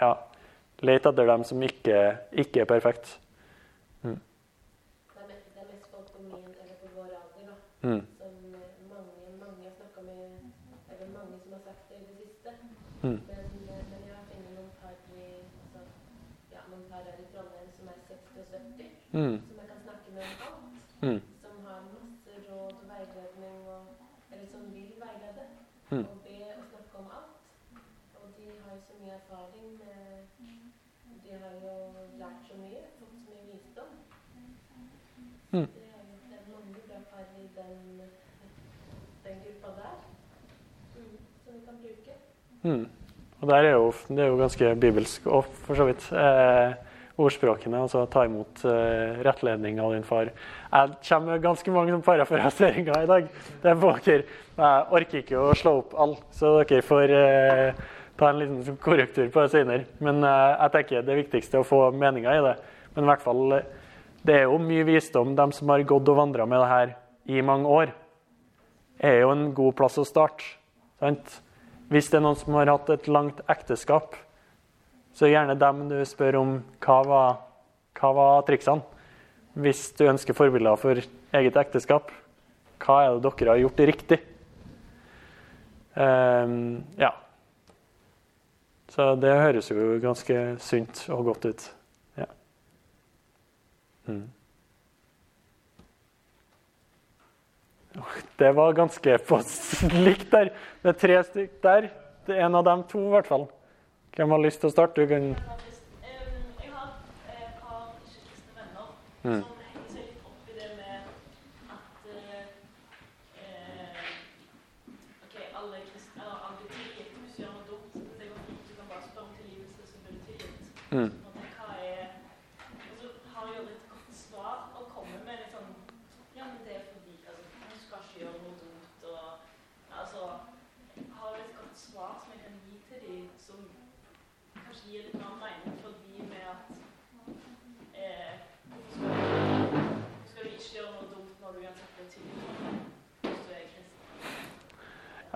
ja, let etter dem som ikke, ikke er perfekt. Det er mest, det er mest folk på min eller på vår alder, da. Mm. Som mange, mange har snakka med Eller mange som har sagt det i det siste. Mm. Men, eh, men jeg har funnet noen par i altså, ja, noen par her i Trondheim som er 60 og 70, Mm. som jeg kan snakke med om alt. Mm. Som har masse råd og veiledning, og, eller som vil veilede. Mm. Og be og snakke om alt. Og de har jo så mye erfaring med De har jo lært så mye, fått så mye visdom. Mm. Det er, jo- det er mange bra par i den, den gruppa der mm, som vi kan bruke. Mm. Og der er jo, det er jo ganske bibelsk òg, for så vidt. Eh, ordspråkene, altså ta imot uh, rettledning av din far. Jeg kommer med ganske mange sånne parafraseringer i dag. Det er dere. Jeg orker ikke å slå opp alle, så dere får uh, ta en liten sånn korrektur på det senere. Men uh, jeg tenker det viktigste er å få meninga i det. Men i hvert fall, eh, det er jo mye visdom. De som har gått og vandra med det her i mange år, er jo en god plass å starte. Sant? Hvis det er noen som har hatt et langt ekteskap, så er gjerne dem du spør om hva var, hva var triksene. Hvis du ønsker forbilder for eget ekteskap, hva er det dere har gjort riktig? Um, ja. Så det høres jo ganske sunt og godt ut. Ja. Mm. Det var ganske på likt der. Det er tre stykk der. Det er en av dem to, i hvert fall. Hvem har lyst til å starte? Du kan Jeg har et par ikke-kristne venner Mm. som henger seg litt opp i det med at eh, eh, OK, alle kristne eller alle blir tilgitt hvis du gjør noe dumt. Det går fint, du kan bare spørre om tilgivelse, så blir du tilgitt.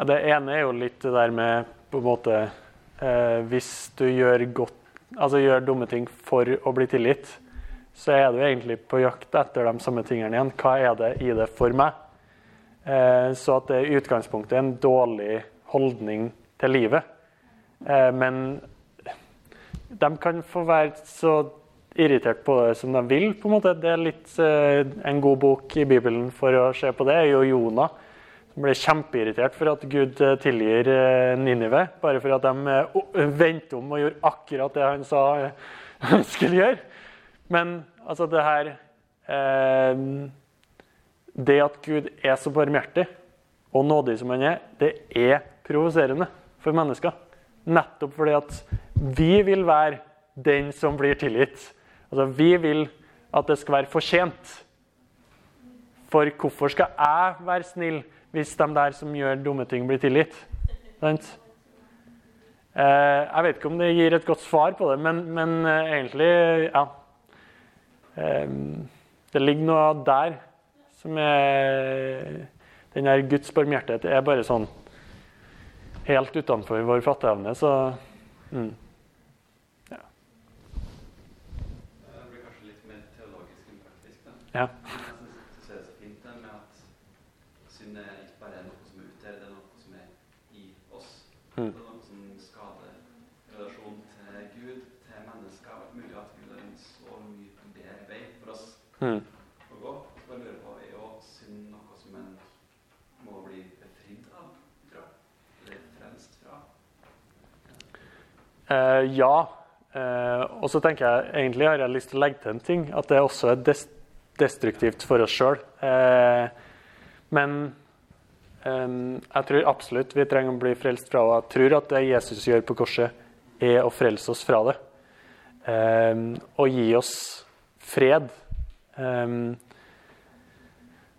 Ja, det ene er jo litt det der med på en måte eh, Hvis du gjør godt Altså gjør dumme ting for å bli tilgitt, så er du egentlig på jakt etter de samme tingene igjen. Hva er det i det for meg? Eh, så at det i utgangspunktet er en dårlig holdning til livet. Eh, men de kan få være så irritert på det som de vil. på en måte. Det er litt eh, En god bok i Bibelen for å se på det er jo Jonah. Som ble kjempeirritert for at Gud eh, tilgir eh, Ninive, bare for at de eh, vendte om og gjorde akkurat det han sa han skulle gjøre. Men altså, det her Det at Gud er så barmhjertig og nådig som han er, det er provoserende for mennesker. Nettopp fordi at vi vil være den som blir tilgitt. Altså, vi vil at det skal være fortjent. For hvorfor skal jeg være snill hvis de der som gjør dumme ting, blir tilgitt? Sant? Eh, jeg vet ikke om det gir et godt svar på det, men, men eh, egentlig, ja. Eh, det ligger noe der som er Den der Guds barmhjertighet er bare sånn helt utenfor vår fatteevne, så mm. Det blir kanskje litt mer teologisk enn praktisk. da. Ja. Men Jeg synes du ser det så fint det med at synd er ikke bare noe som er ute her, det er noe som er i oss. Mm. Det er noe som skader relasjonen til Gud, til mennesker. Det er mulig at Gud har en så mye bedre vei for oss Mm. å gå. Så bare lurer på, er jo synd noe som en må bli befridd av? Eller frelst fra? Eh, ja. Eh, og så tenker jeg egentlig har jeg lyst til å legge til en ting. At det også er des destruktivt for oss sjøl. Eh, men jeg tror absolutt vi trenger å bli frelst fra det. Jeg tror at det Jesus gjør på korset, er å frelse oss fra det. Og gi oss fred.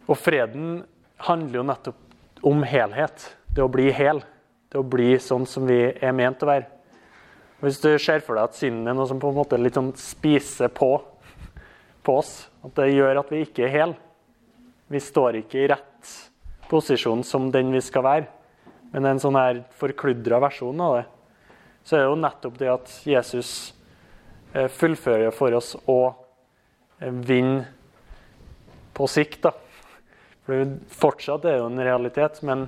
Og freden handler jo nettopp om helhet. Det å bli hel. Det å bli sånn som vi er ment å være. Hvis du ser for deg at synden er noe som på en måte litt sånn spiser på, på oss, at det gjør at vi ikke er hel Vi står ikke i rett posisjon som den vi skal være, men en sånn her forkludra versjon av det, så er det jo nettopp det at Jesus eh, fullfører for oss å vinne på sikt. da. For Fortsatt er jo en realitet, men,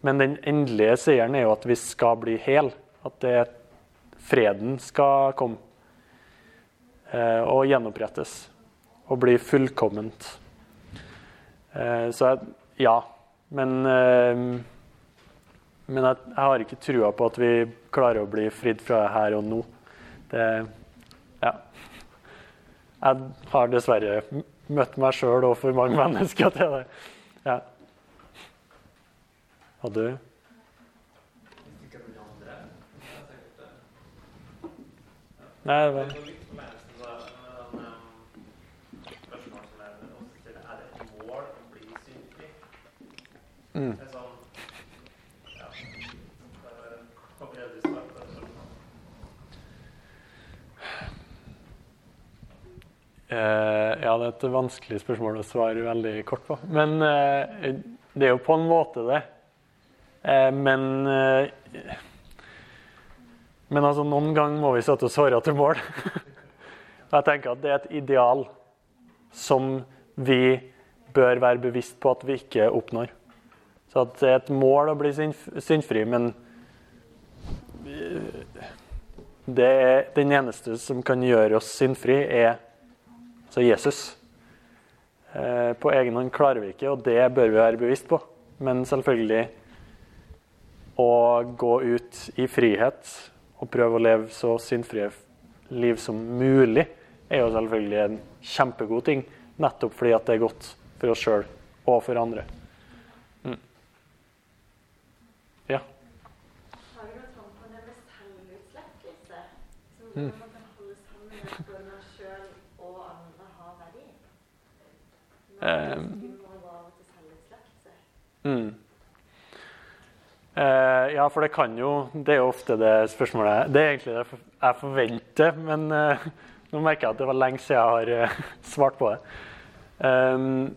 men den endelige seieren er jo at vi skal bli hel. At det freden skal komme eh, og gjenopprettes og bli fullkomment. Eh, så ja. Men, eh, men jeg, jeg, har ikke trua på at vi klarer å bli fridd fra her og nå. Det Ja. Jeg har dessverre møtt meg sjøl og for mange mennesker til det. Ja. Og du? Nei, det var litt forlengelse av den, um, spørsmålet som jeg også stiller. Er det et mål å bli syndfri? mm. Det er sånn Ja. Det Håper jeg du svarer på det spørsmålet. Eh, ja, det er et vanskelig spørsmål å svare veldig kort på. Men eh, det er jo på en måte det. Eh, men Men altså, noen ganger må vi sette oss håra til mål. Og jeg tenker at det er et ideal som vi bør være bevisst på at vi ikke oppnår. Så det er et mål å bli syndfri, men eh, det er den eneste som kan gjøre oss syndfri, er altså Jesus. Eh, På egen hånd klarer vi ikke, og det bør vi være bevisst på. Men selvfølgelig å gå ut i frihet og prøve å leve så syndfrie liv som mulig, er jo selvfølgelig en kjempegod ting. Nettopp fordi at det er godt for oss sjøl og for andre. Mm. Ja. Har du noen tanker om det med selvutslettelse? Som Mm. man kan holde sammen med både man sjøl og andre har verdi? Til. Mm. Eh, ja, for det kan jo Det er jo ofte det spørsmålet Det er egentlig det jeg forventer, men eh, nå merker jeg at det var lenge siden jeg har eh, svart på det. Um,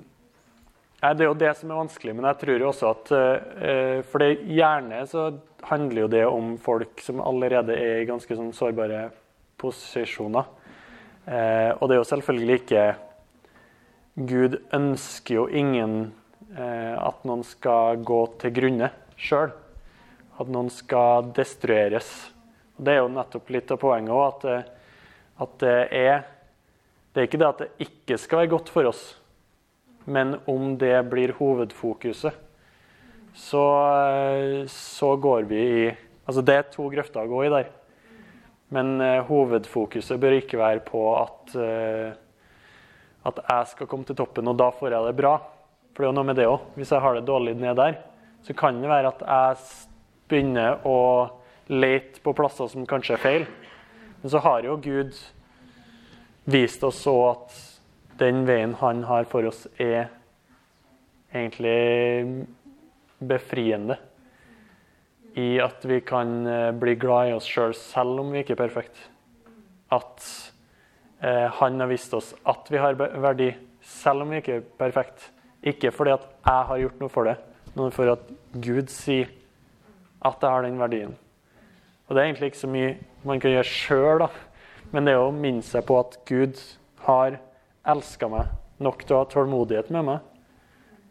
nei, det er jo det som er vanskelig, men jeg tror jo også at eh, For det gjerne så handler jo det om folk som allerede er i ganske sånn sårbare posisjoner. Eh, og det er jo selvfølgelig ikke Gud ønsker jo ingen eh, at noen skal gå til grunne sjøl. At noen skal destrueres. Og Det er jo nettopp litt av poenget òg, at, at det er Det er ikke det at det ikke skal være godt for oss, men om det blir hovedfokuset, så, så går vi i Altså det er to grøfter å gå i der. Men eh, hovedfokuset bør ikke være på at eh, at jeg skal komme til toppen, og da får jeg det bra. For det er jo noe med det òg. Hvis jeg har det dårlig ned der, så kan det være at jeg begynner å lete på plasser som kanskje er feil. Men så har jo Gud vist oss så at den veien han har for oss, er egentlig befriende. I at vi kan eh, bli glad i oss sjøl selv, selv om vi ikke er perfekte. At Eh, Han har vist oss at vi har verdi, selv om vi ikke er perfekt. Ikke fordi at jeg har gjort noe for det, men for at Gud sier at jeg har den verdien. Og Det er egentlig ikke så mye man kan gjøre sjøl, men det er å minne seg på at Gud har elska meg nok til å ha tålmodighet med meg,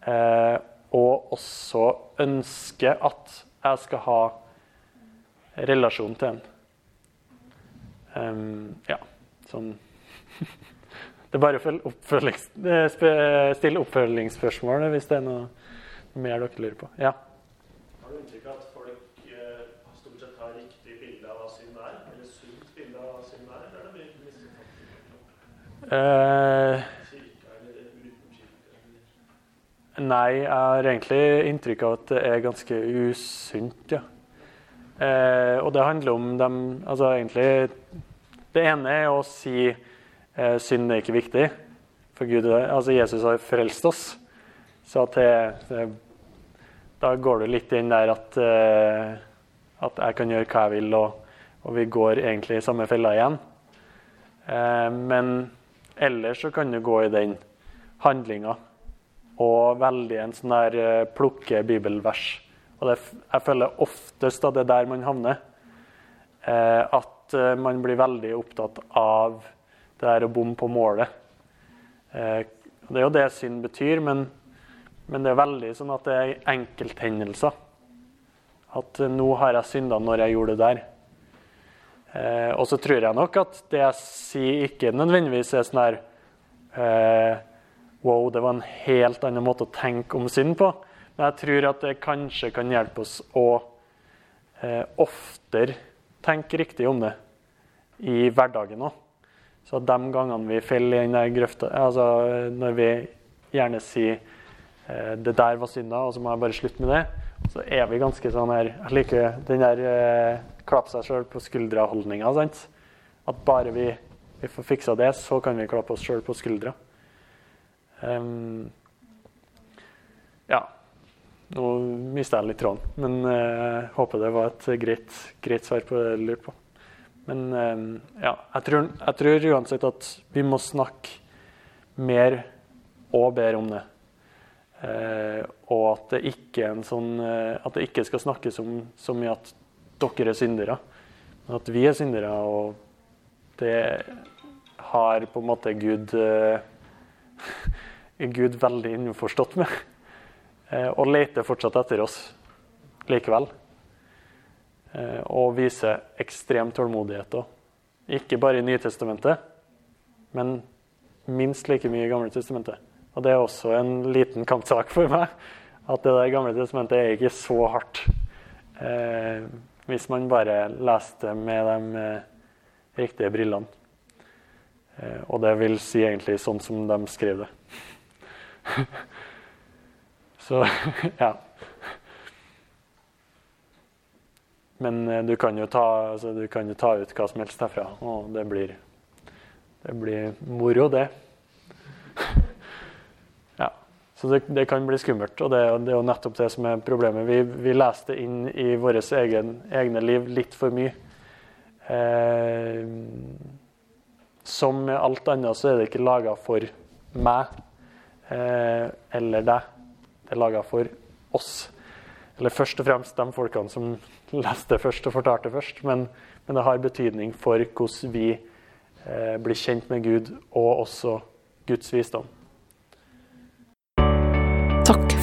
eh, og også ønsker at jeg skal ha relasjon til ham. Um, ja, sånn Det er bare å oppfølgings, eh, stille oppfølgingsspørsmål hvis det er noe mer dere lurer på. Ja. Har du inntrykk av at folk eh, stort sett har riktig bilde av hva synd er? Eller sunt bilde av hva synd er? Eller er det mye misforstått? Eh, Nei, jeg har egentlig inntrykk av at det er ganske usunt, ja. Eh, og det handler om dem Altså egentlig Det ene er å si eh, synd er ikke viktig. For Gud, altså Jesus har frelst oss. Så at det, da går du litt inn der at, eh, at jeg kan gjøre hva jeg vil, og, og vi går egentlig i samme fella igjen. Eh, men ellers så kan du gå i den handlinga og veldig en sånn der eh, plukke bibelvers. Og det, jeg føler oftest at det er der man havner. Eh, at eh, man blir veldig opptatt av det der å bomme på målet. Eh, det er jo det synd betyr, men, men, det er veldig sånn at det er enkelthendelser. At eh, nå har jeg synda når jeg gjorde det der. Eh, og så tror jeg nok at det jeg sier, ikke nødvendigvis er sånn her Wow, det var en helt annen måte å tenke om synd på. Men jeg tror at det kanskje kan hjelpe oss å eh, oftere tenke riktig om det i hverdagen òg. Så de gangene vi faller i den grøfta altså Når vi gjerne sier eh, 'det der var synda', og så må jeg bare slutte med det, så er vi ganske sånn her Jeg liker den der eh, klappe seg sjøl på skuldra-holdninga. At bare vi, vi får fiksa det, så kan vi klappe oss sjøl på skuldra. Um, ja. Nå mista jeg litt tråden, men uh, håper det var et greit, greit svar på det jeg lurte på. Men um, ja, jeg tror, jeg tror, uansett at vi må snakke mer og bedre om det. Uh, og at det ikke sånn uh, At det ikke skal snakkes om så mye at dere er syndere, men at vi er syndere, og det har på en måte Gud er Gud veldig innforstått med. Eh, og leter fortsatt etter oss likevel. Eh, og viser ekstrem tålmodighet òg. Ikke bare i Nytestamentet, men minst like mye i Gamle testamentet. Og det er også en liten kampsak for meg. At det der Gamle testamentet er ikke så hardt. Eh, hvis man bare leste med de eh, riktige brillene. Eh, og det vil si egentlig sånn som de skrev det. Så ja. Men eh, du kan, ta, altså, du kan jo ta, ut hva som helst derfra, og det blir, det blir moro, det. Så det, det, kan bli skummelt, og det, det, er jo nettopp det som er problemet. Vi, vi leser det inn i våre egne liv litt for mye. Eh, som med alt annet så er det ikke laga for meg eh, eller deg. Det er laga for oss. Eller først og fremst de folkene som leste først og fortalte først. Men, men det har betydning for hvordan vi eh, blir kjent med Gud, og også Guds visdom.